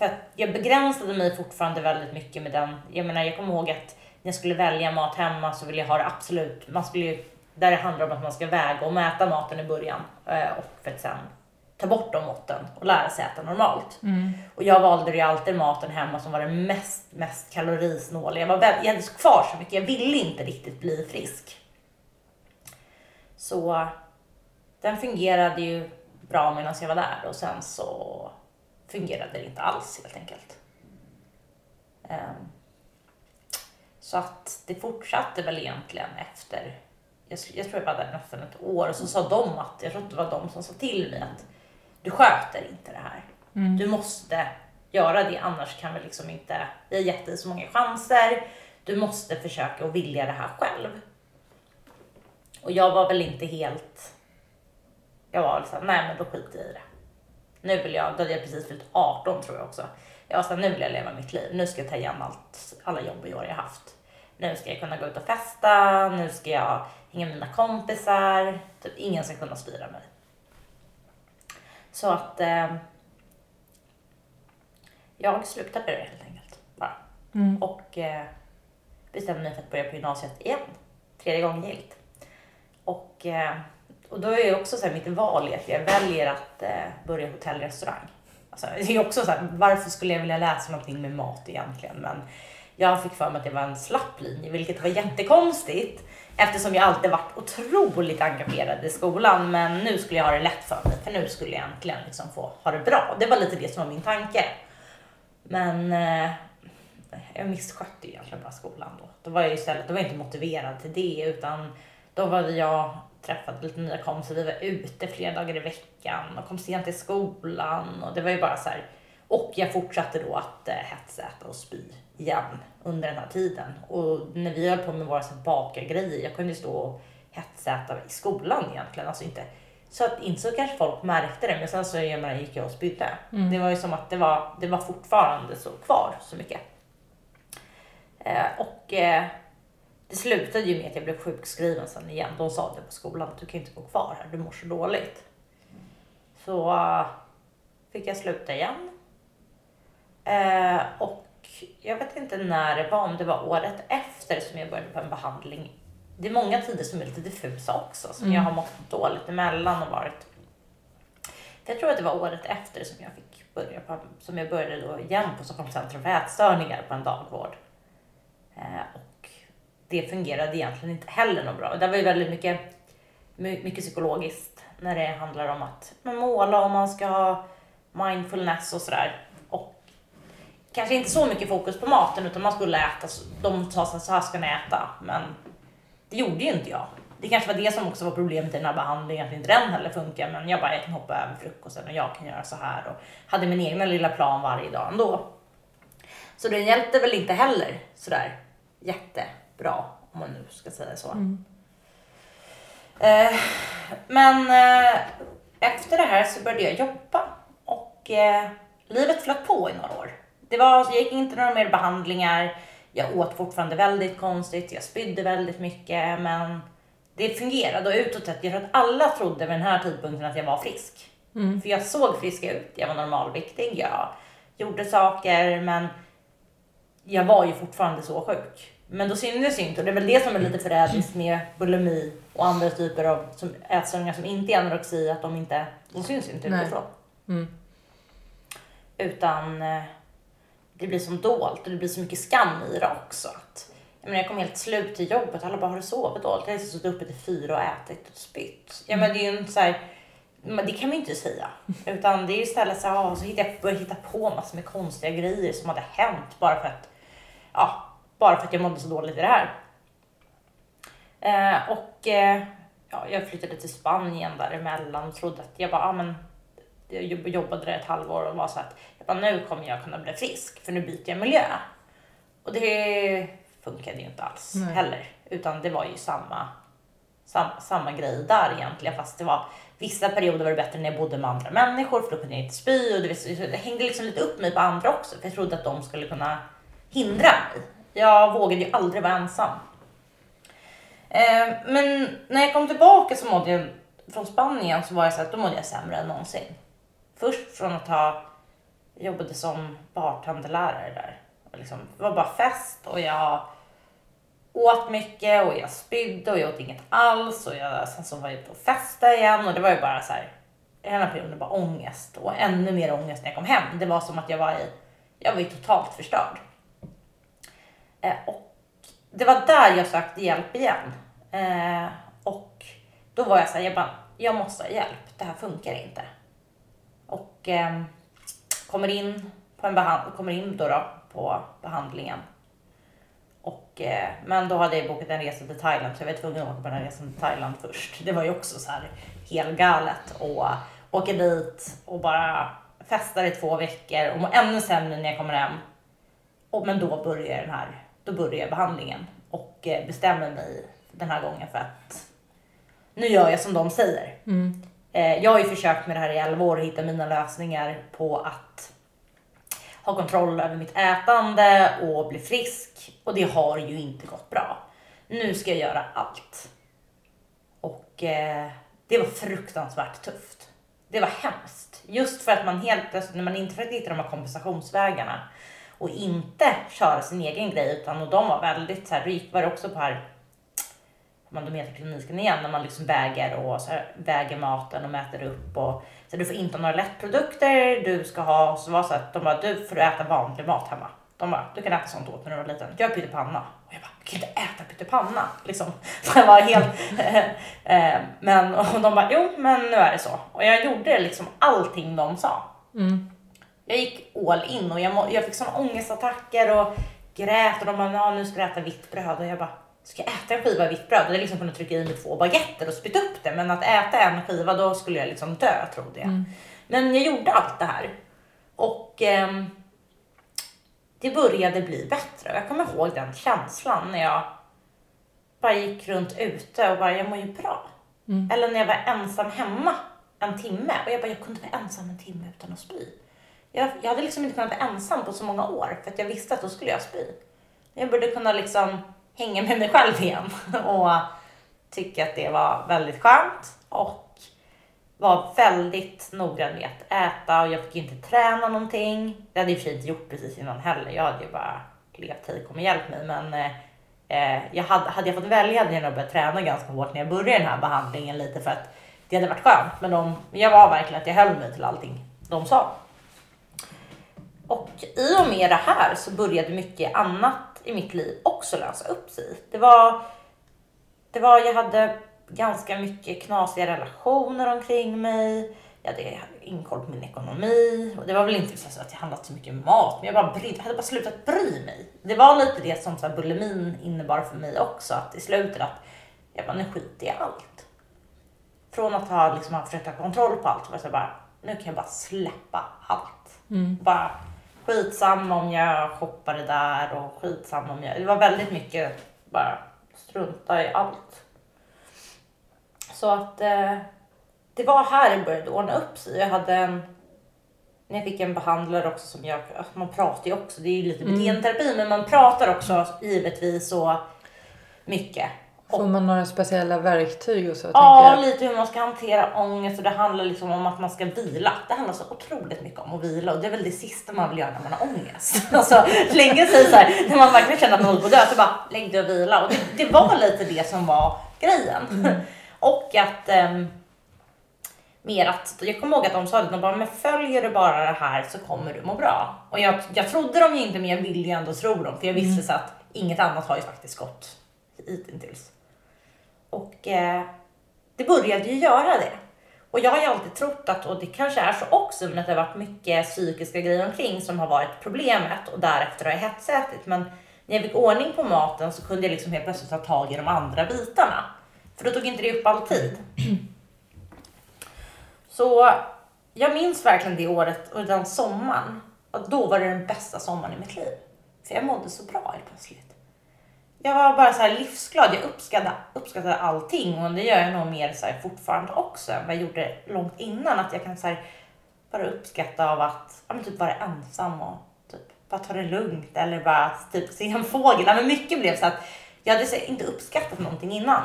För att jag begränsade mig fortfarande väldigt mycket med den. Jag menar, jag kommer ihåg att när jag skulle välja mat hemma så ville jag ha det absolut, man skulle ju, där det handlar om att man ska väga och mäta maten i början eh, och för att sen ta bort de måtten och lära sig äta normalt.
Mm.
Och jag valde ju alltid maten hemma som var den mest, mest kalorisnåla. Jag, var väl, jag hade kvar så mycket, jag ville inte riktigt bli frisk. Så den fungerade ju bra medan jag var där och sen så fungerade det inte alls helt enkelt. Um, så att det fortsatte väl egentligen efter, jag, jag tror jag var där nästan ett år och så sa de att, jag tror att det var de som sa till mig att du sköter inte det här.
Mm.
Du måste göra det annars kan vi liksom inte, vi har gett dig så många chanser. Du måste försöka och vilja det här själv. Och jag var väl inte helt, jag var liksom, nej men då skiter jag i det. Nu vill jag, då hade jag precis fyllt 18 tror jag också. Jag var såhär, nu vill jag leva mitt liv. Nu ska jag ta igen allt, alla jobbiga år jag haft. Nu ska jag kunna gå ut och festa, nu ska jag hänga med mina kompisar. Typ ingen ska kunna styra mig. Så att eh, jag slutade det helt enkelt bara.
Mm.
Och eh, bestämde mig för att börja på gymnasiet igen. Tredje gången gillt. Och, eh, och då är det också så här mitt val i att jag väljer att eh, börja hotellrestaurang. Alltså, det är också så här, varför skulle jag vilja läsa någonting med mat egentligen? Men jag fick för mig att det var en slapp linje, vilket var jättekonstigt eftersom jag alltid varit otroligt engagerad i skolan. Men nu skulle jag ha det lätt för mig, för nu skulle jag äntligen liksom få ha det bra. Det var lite det som var min tanke. Men eh, jag misskötte egentligen bara skolan då. Då var jag istället, då var jag inte motiverad till det utan då var jag träffat lite nya kompisar, vi var ute flera dagar i veckan och kom sent till skolan och det var ju bara så här. Och jag fortsatte då att eh, hetsäta och spy igen under den här tiden. Och när vi höll på med våra bakargrejer, jag kunde stå och hetsäta i skolan egentligen. Alltså inte, så att inte så kanske folk märkte det, men sen så jag menar, gick jag och spydde.
Mm.
Det var ju som att det var, det var fortfarande så kvar så mycket. Eh, och eh, det slutade ju med att jag blev sjukskriven sen igen. De sa det på skolan att du kan inte gå kvar här, du mår så dåligt. Så eh, fick jag sluta igen. Eh, och jag vet inte när det var, om det var året efter som jag började på en behandling. Det är många tider som är lite diffusa också, som
Mm.
jag har mått dåligt emellan och varit. Jag tror att det var året efter som jag fick börja på, som jag började då igen på Stockholms centrum för ätstörningar på en dagvård. Och det fungerade egentligen inte heller något bra. Det var ju väldigt mycket, mycket psykologiskt när det handlar om att man måla och man ska ha mindfulness och sådär. Och kanske inte så mycket fokus på maten utan man skulle äta, de sa så här, så här ska ni äta, men det gjorde ju inte jag. Det kanske var det som också var problemet i den här behandlingen, att inte den heller funkar, men jag bara, jag kan hoppa över frukosten och jag kan göra så här och hade min egna lilla plan varje dag ändå. Så det hjälpte väl inte heller sådär jätte jättebra, om man nu ska säga så.
Mm.
Eh, men eh, efter det här så började jag jobba och eh, livet flöt på i några år. Det var, jag gick inte några mer behandlingar, jag åt fortfarande väldigt konstigt, jag spydde väldigt mycket men det fungerade och utåt sett, jag tror att alla trodde vid den här tidpunkten att jag var frisk.
Mm.
För jag såg frisk ut, jag var normalviktig, jag gjorde saker men jag var ju fortfarande så sjuk. Men då syntes det inte och det är väl det som är lite förrädiskt med bulimi och andra typer av som ätstörningar som inte är anorexi, att de inte, de syns inte
Nej.
utifrån.
Mm.
Utan eh, det blir som dolt och det blir så mycket skam i det också. Att, jag, menar, jag kom helt slut till jobbet alla bara har du sovit dåligt? Jag har suttit uppe till fyra och ätit och spytt. Ja, men det är ju inte så här, men det kan man ju inte säga. Utan det är istället så här, så hittar jag hitta på massor med konstiga grejer som hade hänt bara för att, ja, bara för att jag mådde så dåligt i det här. Eh, och eh, ja, jag flyttade till Spanien däremellan och trodde att jag bara, ja men jag jobb- jobbade där ett halvår och var så att jag bara, nu kommer jag kunna bli frisk för nu byter jag miljö. Och det funkade ju inte alls
Nej.
heller, utan det var ju samma, sam, samma grej där egentligen fast det var Vissa perioder var det bättre när jag bodde med andra människor för då kunde jag inte spy och det, det hängde liksom lite upp mig på andra också för jag trodde att de skulle kunna hindra mig. Jag vågade ju aldrig vara ensam. Eh, men när jag kom tillbaka så mådde jag från Spanien så var jag så att då mådde jag sämre än någonsin. Först från att ha jobbade som bartenderlärare där. Liksom, det var bara fest och jag åt mycket och jag spydde och jag åt inget alls och jag, sen så var jag på festa igen och det var ju bara så här, hela perioden bara ångest och ännu mer ångest när jag kom hem. Det var som att jag var i, jag var ju totalt förstörd. Eh, och det var där jag sökte hjälp igen. Eh, och då var jag så här, jag bara, jag måste ha hjälp, det här funkar inte. Och eh, kommer in på en behand kommer in då, då på behandlingen och, eh, men då hade jag bokat en resa till Thailand så jag var tvungen att åka på den här resan till Thailand först. Det var ju också så här helgalet och åka dit och bara festa i två veckor och må ännu sämre när jag kommer hem. Och, men då börjar den här, då börjar behandlingen och eh, bestämmer mig den här gången för att nu gör jag som de säger.
Mm.
Eh, jag har ju försökt med det här i 11 år och hitta mina lösningar på att ha kontroll över mitt ätande och bli frisk. Och det har ju inte gått bra. Nu ska jag göra allt. Och eh, det var fruktansvärt tufft. Det var hemskt. Just för att man helt plötsligt, när man inte försökte hitta de här kompensationsvägarna och inte köra sin egen grej utan och de var väldigt så här, då gick var det också på här mandometerkliniken igen när man liksom väger och så här, väger maten och mäter upp och så du får inte ha några lättprodukter, du ska ha, så var så att de bara, du får äta vanlig mat hemma. De bara, du kan äta sånt åt när du var liten. Gör pyttipanna. Och jag bara, jag kan inte äta pyttipanna. Liksom. Så jag var helt, eh, men och de bara, jo men nu är det så. Och jag gjorde liksom allting de sa.
Mm.
Jag gick all in och jag, må, jag fick såna ångestattacker och grät och de bara, ja, nu ska du äta vitt bröd. Och jag bara, ska jag äta en skiva vitt bröd? Jag liksom kunde trycka i mig två baguetter och spytta upp det. Men att äta en skiva, då skulle jag liksom dö trodde jag.
Mm.
Men jag gjorde allt det här. Och ehm, det började bli bättre. Jag kommer ihåg den känslan när jag bara gick runt ute och bara, jag mår ju bra.
Mm.
Eller när jag var ensam hemma en timme och jag bara, jag kunde vara ensam en timme utan att spy. Jag, jag hade liksom inte kunnat vara ensam på så många år för att jag visste att då skulle jag spy. Jag borde kunna liksom hänga med mig själv igen och tycka att det var väldigt skönt och var väldigt noggrann med att äta och jag fick inte träna någonting. Det hade jag i och för sig inte gjort precis innan heller. Jag hade ju bara levt hej kom och hjälp mig men eh, jag hade, hade jag fått välja hade jag nog börjat träna ganska hårt när jag började den här behandlingen lite för att det hade varit skönt. Men de, jag var verkligen att jag höll mig till allting de sa. Och i och med det här så började mycket annat i mitt liv också lösa upp sig. Det var, det var, jag hade ganska mycket knasiga relationer omkring mig. Jag hade inkoll på min ekonomi och det var väl inte så att jag handlat så mycket mat, men jag, bara bryd, jag hade bara slutat bry mig. Det var lite det som så här, bulimin innebar för mig också, att i slutet att jag bara, nu skiter jag i allt. Från att ha, liksom, försökt ha kontroll på allt, var så bara, nu kan jag bara släppa allt.
Mm.
Bara skitsam om jag shoppade där och skitsam om jag... Det var väldigt mycket bara strunta i allt. Så att eh, det var här det började ordna upp sig. Jag hade en... När jag fick en behandlare också som jag... Man pratar ju också, det är ju lite
Mm.
beteendeterapi, men man pratar också givetvis så mycket.
Får man några speciella verktyg och så?
Ja, lite hur man ska hantera ångest och det handlar liksom om att man ska vila. Det handlar så otroligt mycket om att vila och det är väl det sista man vill göra när man har ångest. Alltså, länge säger så här, när man verkligen känner att man håller på att dö, så bara lägg dig och vila. Och det, det var lite det som var grejen. Och att ehm, mer att, jag kommer ihåg att de sa det, de bara, men följer du bara det här så kommer du må bra. Och jag, jag trodde dem ju inte men jag ville ju ändå tro dem för jag visste så att inget annat har ju faktiskt gått hittills. Och eh, det började ju göra det. Och jag har ju alltid trott att, och det kanske är så också, men att det har varit mycket psykiska grejer omkring som har varit problemet och därefter har jag hetsätit. Men när jag fick ordning på maten så kunde jag liksom helt plötsligt ta tag i de andra bitarna. För då tog inte det upp all tid. Så jag minns verkligen det året och den sommaren. Och då var det den bästa sommaren i mitt liv. För jag mådde så bra helt plötsligt jag var bara så här livsglad. Jag uppskattade, uppskattade allting och det gör jag nog mer så här fortfarande också än vad jag gjorde långt innan. Att jag kan så här bara uppskatta av att ja, men typ vara ensam och typ bara ta det lugnt eller bara typ se en fågel. Ja, men mycket blev så att jag hade så inte uppskattat någonting innan.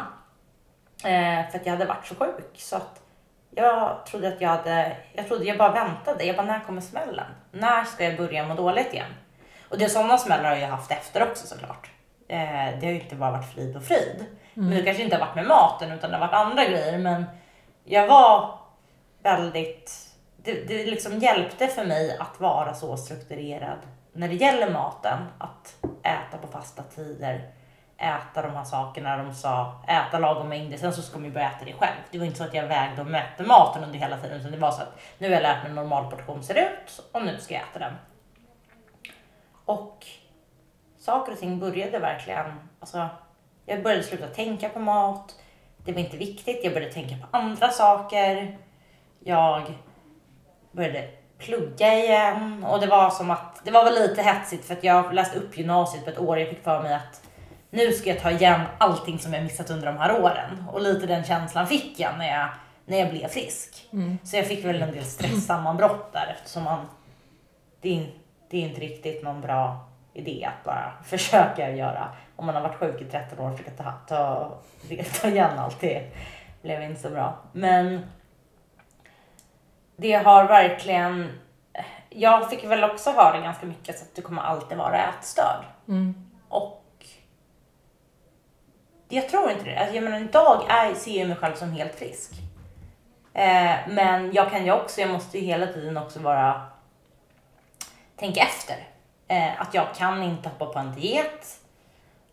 Eh, för att jag hade varit så sjuk. Så att jag trodde att jag hade, jag trodde jag bara väntade. Jag bara, när kommer smällen? När ska jag börja må dåligt igen? Och det är sådana smällar har jag haft efter också såklart. Eh, det har ju inte bara varit frid och frid. Men det kanske inte har varit med maten utan det har varit andra grejer. Men jag var väldigt, det, det liksom hjälpte för mig att vara så strukturerad när det gäller maten. Att äta på fasta tider, äta de här sakerna de sa, äta lagom mängder, sen så ska man ju börja äta det själv. Det var inte så att jag vägde och mätte maten under hela tiden utan det var så att nu har jag lärt mig hur en normal portion ser ut och nu ska jag äta den. Och saker och ting började verkligen, alltså jag började sluta tänka på mat, det var inte viktigt, jag började tänka på andra saker. Jag började plugga igen och det var som att, det var väl lite hetsigt för att jag läste upp gymnasiet på ett år, jag fick för mig att nu ska jag ta igen allting som jag missat under de här åren. Och lite den känslan fick jag när jag, när jag blev frisk. Så jag fick väl en del stresssammanbrott där eftersom man, det är, det är inte riktigt någon bra idé att bara försöka göra, om man har varit sjuk i 13 år, försöka ta, ta, ta igen allt. Det blev inte så bra. Men det har verkligen, jag fick väl också höra ganska mycket så att du kommer alltid vara ätstörd. Och jag tror inte det. Alltså, jag menar, idag är, ser jag mig själv som helt frisk. Eh, men jag kan ju också, jag måste ju hela tiden också vara, tänka efter. Eh, att jag kan inte hoppa på en diet.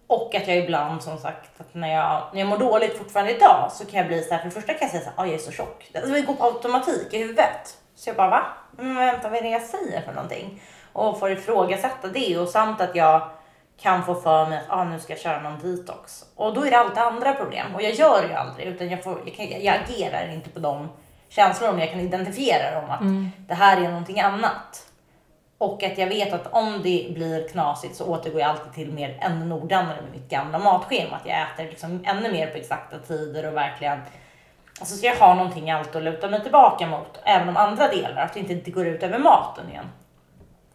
Och att jag ibland som sagt, att när jag, när jag mår dåligt fortfarande idag så kan jag bli så här, för det första kan jag säga så här, "Ah, jag är så tjock. Alltså, det går på automatik i huvudet. Så jag bara, va? Men vänta, vad är det jag säger för någonting? Och får ifrågasätta det och samt att jag kan få för mig att ah, nu ska jag köra någon detox. Och då är det alltid andra problem. Och jag gör ju aldrig, utan jag, får, jag, kan, jag agerar inte på de känslorna, men jag kan identifiera dem att det här är någonting annat. Och att jag vet att om det blir knasigt så återgår jag alltid till mer ännu noggrannare med mitt gamla matschema. Att jag äter liksom ännu mer på exakta tider och verkligen Alltså så jag har någonting alltid att luta mig tillbaka mot, även om andra delar, att det inte går ut över maten igen.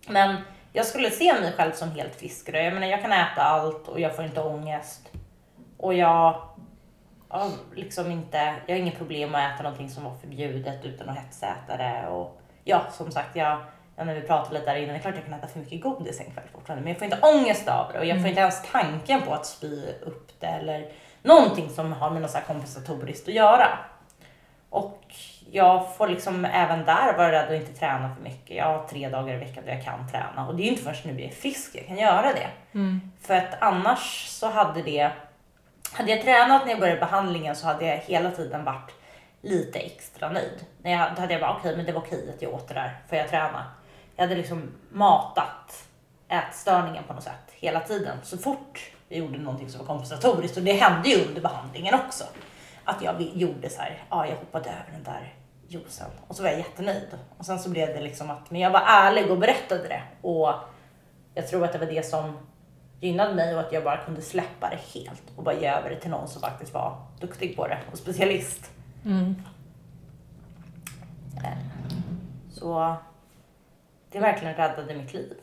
Men jag skulle se mig själv som helt frisk. Jag menar, jag kan äta allt och jag får inte ångest. Och jag har liksom inte, jag har inget problem med att äta någonting som var förbjudet utan att hetsäta det. Och ja, som sagt, jag, ja, när vi pratade lite där innan, det är klart jag kan äta för mycket godis en kväll fortfarande, men jag får inte ångest av det och jag får inte ens tanken på att spy upp det eller någonting som har med något så här kompensatoriskt att göra. Och jag får liksom även där vara rädd att inte träna för mycket. Jag har tre dagar i veckan där jag kan träna och det är ju inte förrän nu jag är frisk jag kan göra det. För att annars så hade det, hade jag tränat när jag började behandlingen så hade jag hela tiden varit lite extra nöjd. När jag, då hade jag bara okej, men det var okej att jag åt det där för jag träna. Jag hade liksom matat ätstörningen på något sätt hela tiden. Så fort jag gjorde någonting som var kompensatoriskt och det hände ju under behandlingen också. Att jag gjorde så här, ja jag hoppade över den där juicen och så var jag jättenöjd. Och sen så blev det liksom att, men jag var ärlig och berättade det och jag tror att det var det som gynnade mig och att jag bara kunde släppa det helt och bara ge över det till någon som faktiskt var duktig på det och specialist. Eh, Så det verkligen räddade mitt liv.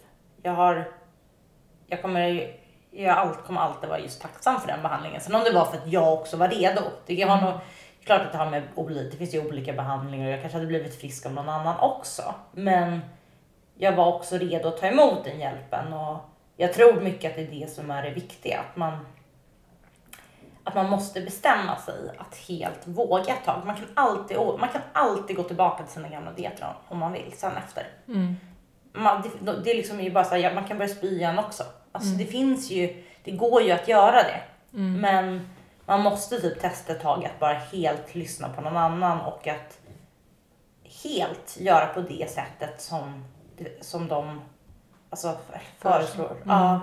Jag har, jag kommer, jag allt, kommer alltid vara just tacksam för den behandlingen. Sen om det var för att jag också var redo. Det kan nog, klart att det har med olika, det finns ju olika behandlingar och jag kanske hade blivit frisk av någon annan också. Men jag var också redo att ta emot den hjälpen och jag tror mycket att det är det som är det viktiga. Att man, att man måste bestämma sig att helt våga ett tag. Man kan alltid, man kan alltid gå tillbaka till sina gamla dieter om- om man vill sen efter. Mm. Man, det, det är liksom ju bara så här, ja, man kan börja spy igen också. Alltså det finns ju, det går ju att göra det. Men man måste typ testa ett tag att bara helt lyssna på någon annan och att helt göra på det sättet som, som de alltså, föreslår. Ja.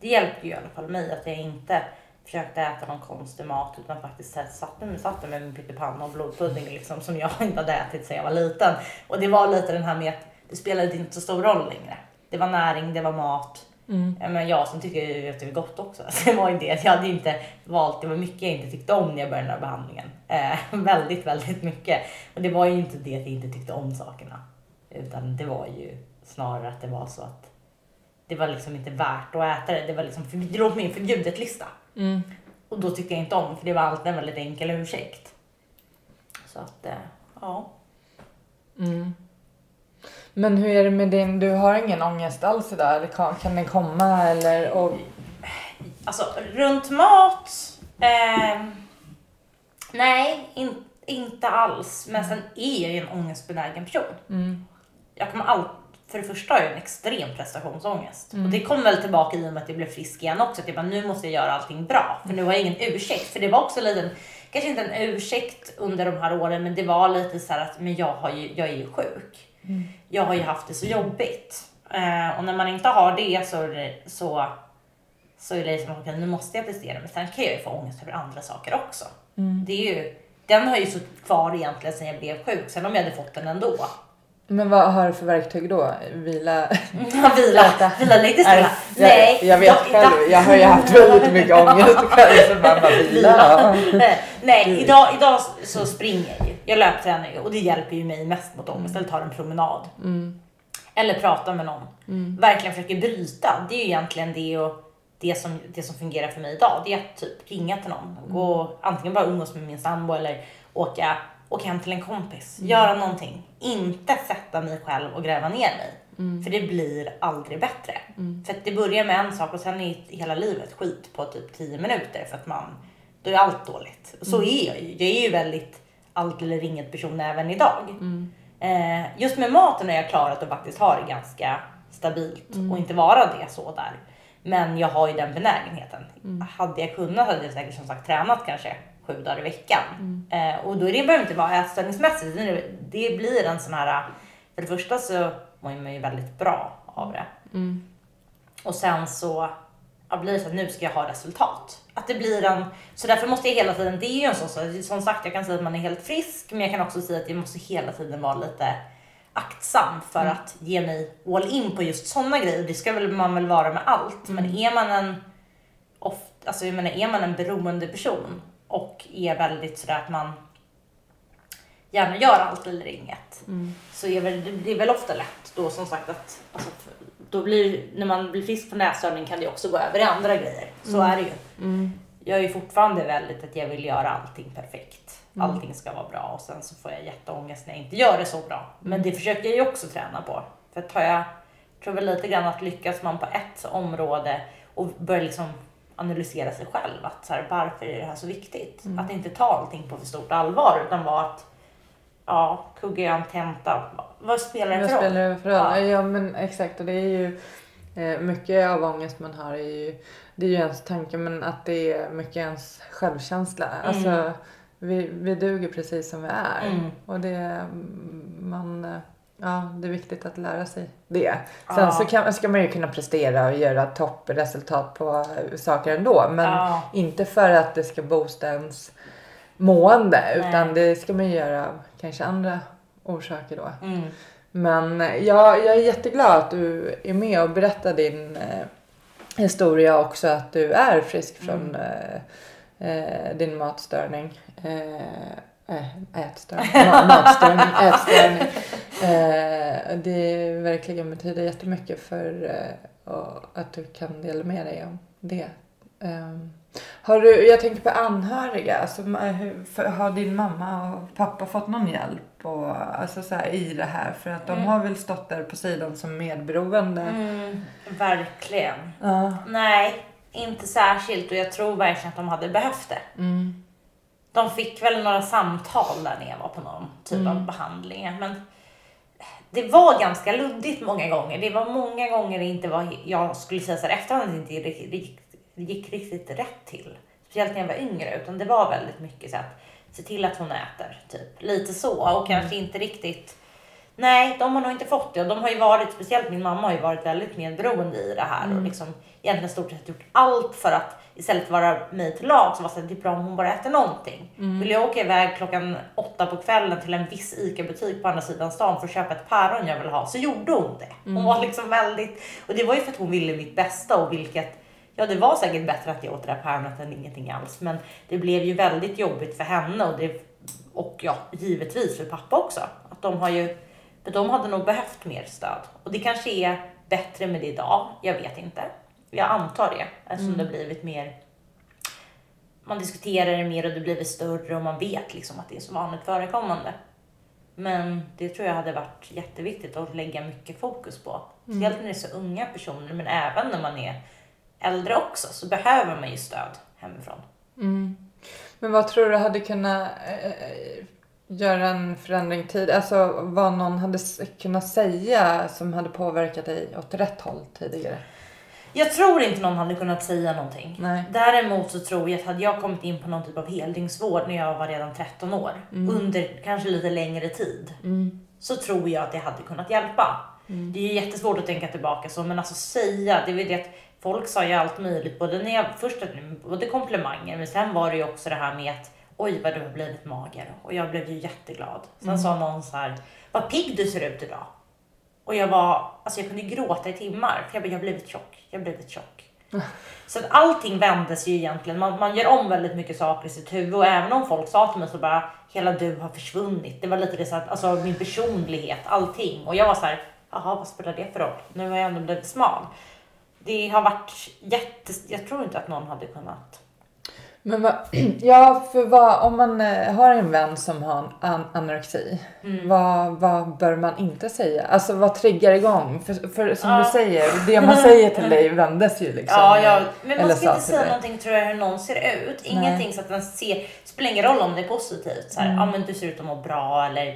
Det hjälpte ju i alla fall mig att jag inte försökte äta någon konstig mat utan faktiskt satte mig, satte mig med pyttipanna och blodpudding liksom, som jag inte hade ätit sedan jag var liten. Och det var lite den här med att det spelade inte så stor roll längre. Det var näring, det var mat.
Mm.
Men jag som tycker att det är gott också. Så det var ju det. Jag hade inte valt, det var mycket jag inte tyckte om när jag började den här behandlingen. Eh, väldigt, väldigt mycket. Och det var ju inte det att jag inte tyckte om sakerna. Utan det var ju snarare att det var så att det var liksom inte värt att äta det. Det var liksom, för, det låg på min förbjudet-lista.
Mm.
Och då tyckte jag inte om för det var alltid en väldigt enkel ursäkt. Så att, eh, ja.
Mm. Men hur är det med din, du har ingen ångest alls idag? Eller kan, kan den komma eller? Och,
Alltså runt mat. Eh, nej, in, inte alls. Men sen är jag ju en ångestbenägen person.
mm.
Jag kommer alltid, för det första har jag en extrem prestationsångest. Och det kom väl tillbaka i och med att jag blev frisk igen också. Att jag bara, nu måste jag göra allting bra. För nu har jag ingen ursäkt. För det var också lite, kanske inte en ursäkt under de här åren, men det var lite så här att, men jag, har ju, jag är ju sjuk. Jag har ju haft det så jobbigt. Eh, och när man inte har det så, så, så är det liksom, okej nu måste jag prestera. Men sen kan jag ju få ångest över andra saker också. Det är ju, den har ju suttit kvar egentligen sedan jag blev sjuk. Sen om jag hade fått den ändå.
Men vad har du för verktyg då? Vila?
vila, vila lite stilla.
Nej, jag, jag vet
dock-
själv. Jag har ju haft väldigt mycket ångest själv. Så man bara vila.
Eh, Nej, idag, idag så springer jag ju. Jag löptränar ju och det hjälper ju mig mest mot ångest. Eller tar en promenad. Eller pratar med någon. Verkligen försöker bryta. Det är ju egentligen det, och det, som, det som fungerar för mig idag. Det är att typ ringa till någon. Gå, antingen bara umgås med min sambo eller åka, åka hem till en kompis. Göra någonting. Inte sätta mig själv och gräva ner mig. För det blir aldrig bättre. För att det börjar med en sak och sen är hela livet skit på typ 10 minuter. För att man, då är allt dåligt. Så är jag ju. Jag är ju väldigt allt eller inget person även idag. Eh, just med maten har jag klarat att faktiskt ha det ganska stabilt och inte vara det så där. Men jag har ju den benägenheten. Hade jag kunnat hade jag säkert som sagt tränat kanske sju dagar i veckan. Eh, och då är det behöver inte vara ätstörningsmässigt. Det, blir en sån här, för det första så mår man ju väldigt bra av det. Och sen så ja, blir det så att nu ska jag ha resultat. Att det blir en, så därför måste jag hela tiden, det är ju en sån sak, som sagt jag kan säga att man är helt frisk men jag kan också säga att jag måste hela tiden vara lite aktsam för att ge mig all in på just sådana grejer. Det ska väl man väl vara med allt. Men är man en, oft, alltså jag menar, är man en beroende person och är väldigt sådär att man gärna gör allt eller inget. Så är väl, det blir väl ofta lätt då som sagt att alltså, då blir, när man blir frisk från ätstörning kan det också gå över i andra grejer. Så är det ju. Jag är fortfarande väldigt att jag vill göra allting perfekt. Allting ska vara bra och sen så får jag jätteångest när jag inte gör det så bra. Men det försöker jag ju också träna på. För att har jag, tror väl lite grann att lyckas man på ett område och börja liksom analysera sig själv. Att så här, varför är det här så viktigt? Att inte ta allting på för stort allvar utan vara att ja, en tenta, vad spelar det för roll?
spelar det för roll?
Ja.
Ja. men exakt och det är ju eh, mycket av ångest man har är ju det är ju ens tanke men att det är mycket ens självkänsla. Alltså vi, vi duger precis som vi är
Mm.
och det mm, man Ja, det är viktigt att lära sig det. Sen
Ja.
så kan, ska man ju kunna prestera och göra toppresultat på saker ändå. Men
Ja.
inte för att det ska boosta ens mående.
Nej.
Utan det ska man göra av kanske andra orsaker då.
Mm.
Men eh, jag, jag är jätteglad att du är med och berättar din eh, historia också. Att du är frisk från eh, eh, din matstörning. Eh, äh, ätstörning. Ma- matstörning. Ätstörning. Eh, det verkligen betyder jättemycket för eh, att du kan dela med dig om det. Har du, jag tänker på anhöriga. Alltså, har din mamma och pappa fått någon hjälp och, alltså, så här, i det här? För att de
Mm.
har väl stått där på sidan som medberoende.
Mm, verkligen.
Ja.
Nej, inte särskilt och jag tror verkligen att de hade behövt det.
Mm.
De fick väl några samtal där när jag var på någon typ
Mm.
av behandlingar. Men det var ganska luddigt många gånger. Det var många gånger det inte var, jag skulle säga så här efterhand, inte gick, gick, riktigt rätt till. Speciellt när jag var yngre. Utan det var väldigt mycket så att se till att hon äter. Typ. Lite så. Och kanske inte riktigt Nej, de har nog inte fått det och de har ju varit, speciellt min mamma har ju varit väldigt medberoende i det här och liksom egentligen stort sett gjort allt för att istället vara mig till lag så var det bra om hon bara äter någonting. Vill jag åka iväg klockan åtta på kvällen till en viss ICA-butik på andra sidan stan för att köpa ett päron jag vill ha så gjorde hon det. Hon var liksom väldigt, och det var ju för att hon ville mitt bästa och vilket Ja, det var säkert bättre att jag åt det där päronet än ingenting alls, men det blev ju väldigt jobbigt för henne och, det, och ja, givetvis för pappa också. Att de har ju, för de hade nog behövt mer stöd och det kanske är bättre med det idag. Jag vet inte. Jag antar det eftersom det har blivit mer. Man diskuterar det mer och det blivit större och man vet liksom att det är så vanligt förekommande. Men det tror jag hade varit jätteviktigt att lägga mycket fokus på. Speciellt när det är så unga personer, men även när man är äldre också så behöver man ju stöd hemifrån.
Men vad tror du hade kunnat eh, göra en förändring tid? Alltså vad någon hade kunnat säga som hade påverkat dig åt rätt håll tidigare?
Jag tror inte någon hade kunnat säga någonting.
Nej.
Däremot så tror jag att hade jag kommit in på någon typ av heldygnsvård när jag var redan 13 år, under kanske lite längre tid, så tror jag att det hade kunnat hjälpa. Det är ju jättesvårt att tänka tillbaka så, men alltså säga, det är väl det att folk sa ju allt möjligt, både när jag, först både komplimanger, men sen var det ju också det här med att oj vad du har blivit mager och jag blev ju jätteglad. Sen sa någon så här, vad pigg du ser ut idag. Och jag var, alltså jag kunde gråta i timmar för jag bara, jag har blivit tjock, jag har blivit tjock. Så att allting vändes ju egentligen, man, man gör om väldigt mycket saker i sitt huvud och även om folk sa till mig så bara, hela du har försvunnit. Det var lite det så att, alltså min personlighet, allting. Och jag var så här, jaha vad spelar det för roll? Nu har jag ändå blivit smal. Det har varit jätte, jag tror inte att någon hade kunnat.
Men vad, ja, för vad, om man eh, har en vän som har an anorexi,
Mm.
vad, vad bör man inte säga? Alltså vad triggar igång? För, för som
Ja.
du säger, det man säger till dig vändes ju liksom.
Ja, ja, men man ska inte säga
dig.
någonting tror jag hur någon ser ut. Ingenting så att den ser, det spelar ingen roll om det är positivt. Så här,
Mm.
ah, men du ser ut att må bra eller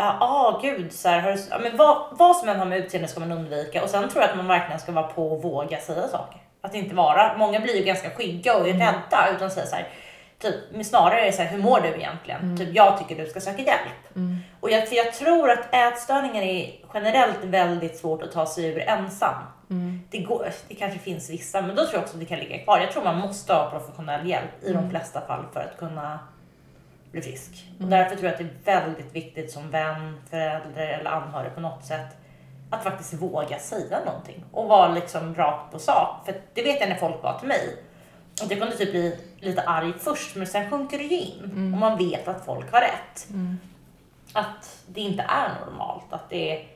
ja ah, gud, så här, du, men vad, vad som än har med utseende ska man undvika. Och sen tror jag att man verkligen ska vara på och våga säga saker. Att inte vara, många blir ju ganska skygga och är
Mm.
rädda utan säga så här, typ, men snarare är det så här, hur mår du egentligen?
Mm.
Typ, jag tycker du ska söka hjälp. Och jag, för jag tror att ätstörningar är generellt väldigt svårt att ta sig ur ensam.
Mm.
Det, går, det kanske finns vissa, men då tror jag också att det kan ligga kvar. Jag tror man måste ha professionell hjälp i
Mm.
de flesta fall för att kunna bli frisk. Och därför tror jag att det är väldigt viktigt som vän, förälder eller anhörig på något sätt att faktiskt våga säga någonting och vara liksom rakt på sak. För det vet jag när folk var till mig. Och det kunde typ bli lite arg först, men sen sjunker det ju in och man vet att folk har rätt. Att det inte är normalt, att det är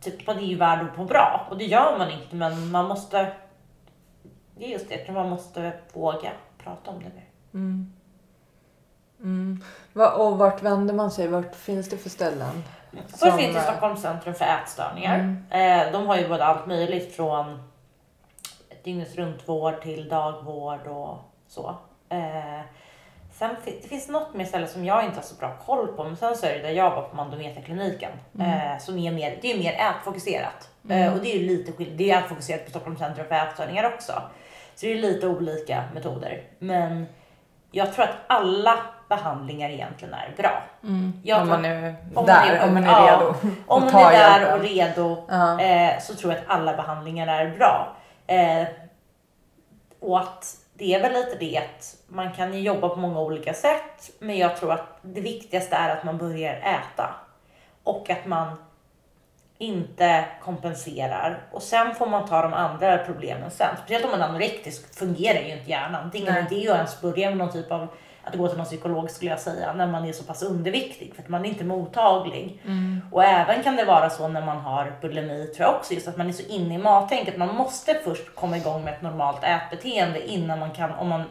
typ man är ju värd må bra och det gör man inte, men man måste. Det är just det, man måste våga prata om det mer.
Va, och vart vänder man sig? Vart finns det för ställen?
Först
Som,
finns det
eh,
Stockholms centrum för ätstörningar. Eh, de har ju både allt möjligt från dygnet runt vård till dagvård och så. Eh, sen det finns något mer ställe som jag inte har så bra koll på, men sen så är det där jag var på Mandometerkliniken eh, som är mer, det är mer ätfokuserat. Eh, och det är ju lite skill- det är ätfokuserat på Stockholms centrum för ätstörningar också. Så det är lite olika metoder. Men jag tror att alla behandlingar egentligen är bra. Jag
om man är
om
där,
man är,
om man är
ja,
redo.
Om man är där
hjälpen.
och redo
Ja.
eh, så tror jag att alla behandlingar är bra. Eh, och att det är väl lite det att man kan ju jobba på många olika sätt, men jag tror att det viktigaste är att man börjar äta och att man inte kompenserar och sen får man ta de andra problemen sen. Speciellt om man är anorektisk fungerar ju inte hjärnan. Det är ingen idé att ens börja med någon typ av att gå till någon psykolog skulle jag säga när man är så pass underviktig för att man är inte mottaglig. Och även kan det vara så när man har bulimi tror jag också just att man är så inne i mattänket. Man måste först komma igång med ett normalt ätbeteende innan man kan, om man,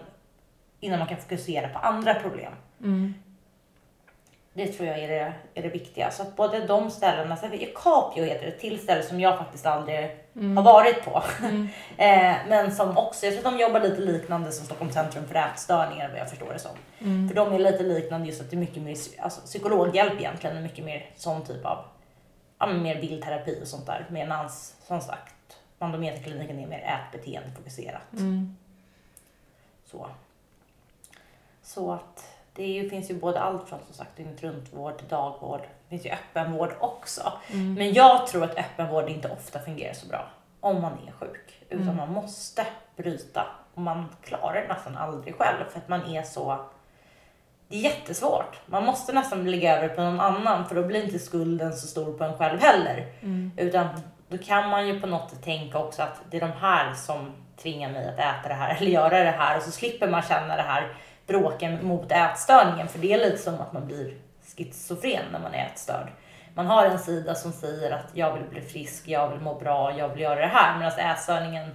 innan man kan fokusera på andra problem. Det tror jag är det, är det viktiga. Så att både de ställena, så Capio heter det, ett till ställe som jag faktiskt aldrig har varit på. eh, men som också, jag tror att de jobbar lite liknande som Stockholms centrum för ätstörningar vad jag förstår det som. För de är lite liknande just att det är mycket mer alltså, psykologhjälp egentligen, och mycket mer sån typ av, ja men mer bildterapi och sånt där. Medan som sagt, Mandometerkliniken är mer ätbeteendefokuserat. Så. Så att det ju, finns ju både allt från som sagt dygnet runt vård till dagvård det finns ju öppenvård också. Men jag tror att öppenvård inte ofta fungerar så bra om man är sjuk. Utan man måste bryta och man klarar det nästan aldrig själv för att man är så det är jättesvårt. Man måste nästan lägga över på någon annan för då blir inte skulden så stor på en själv heller. Utan då kan man ju på något sätt tänka också att det är de här som tvingar mig att äta det här eller göra det här och så slipper man känna det här bråken mot ätstörningen för det är lite som att man blir schizofren när man är ätstörd. Man har en sida som säger att jag vill bli frisk, jag vill må bra, jag vill göra det här medan ätstörningen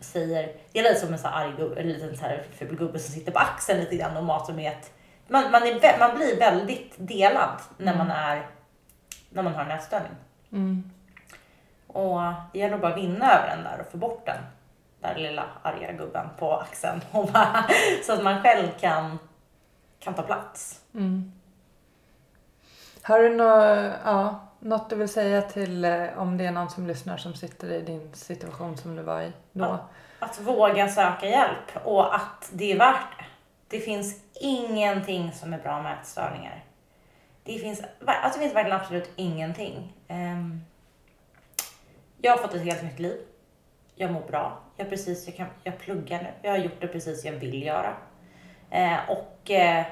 säger, det är lite som en sån här arg gubbe, en liten så här ful gubbe som sitter på axeln lite grann och matar med ett man, man, är, man blir väldigt delad när man är när man har en ätstörning.
Mm.
Och det gäller att bara vinna över den där och få bort den där lilla arga gubben på axeln. Och bara, så att man själv kan, kan ta plats.
Mm. Har du nå, ja, något du vill säga till eh, om det är någon som lyssnar som sitter i din situation som du var i då?
Ja. Att våga söka hjälp och att det är värt det. Det finns ingenting som är bra med ätstörningar. Det finns, alltså det finns verkligen absolut ingenting. Ehm, jag har fått ett helt nytt liv. Jag mår bra. Jag, precis, jag, kan, jag pluggar nu. Jag har gjort det precis jag vill göra. Eh, och eh,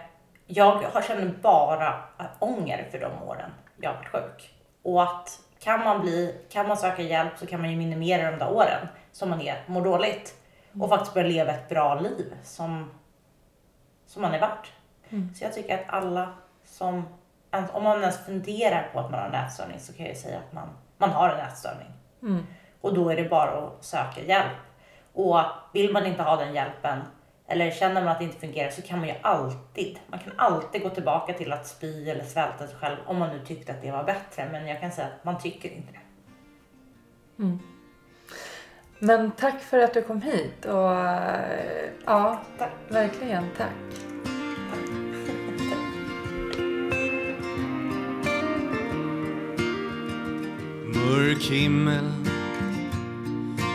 jag har känner bara ånger för de åren jag har varit sjuk. Och att kan man, bli, kan man söka hjälp så kan man ju minimera de där åren som man är, mår dåligt. Och faktiskt börja leva ett bra liv som, som man är värt. Så jag tycker att alla som, om man ens funderar på att man har en ätstörning så kan jag ju säga att man, man har en ätstörning.
Mm.
Och då är det bara att söka hjälp. Och vill man inte ha den hjälpen eller känner man att det inte fungerar så kan man ju alltid, man kan alltid gå tillbaka till att spy eller svälta sig själv om man nu tyckte att det var bättre. Men jag kan säga att man tycker inte det.
Men tack för att du kom hit och ja,
Tack.
verkligen tack.
Mörk himmel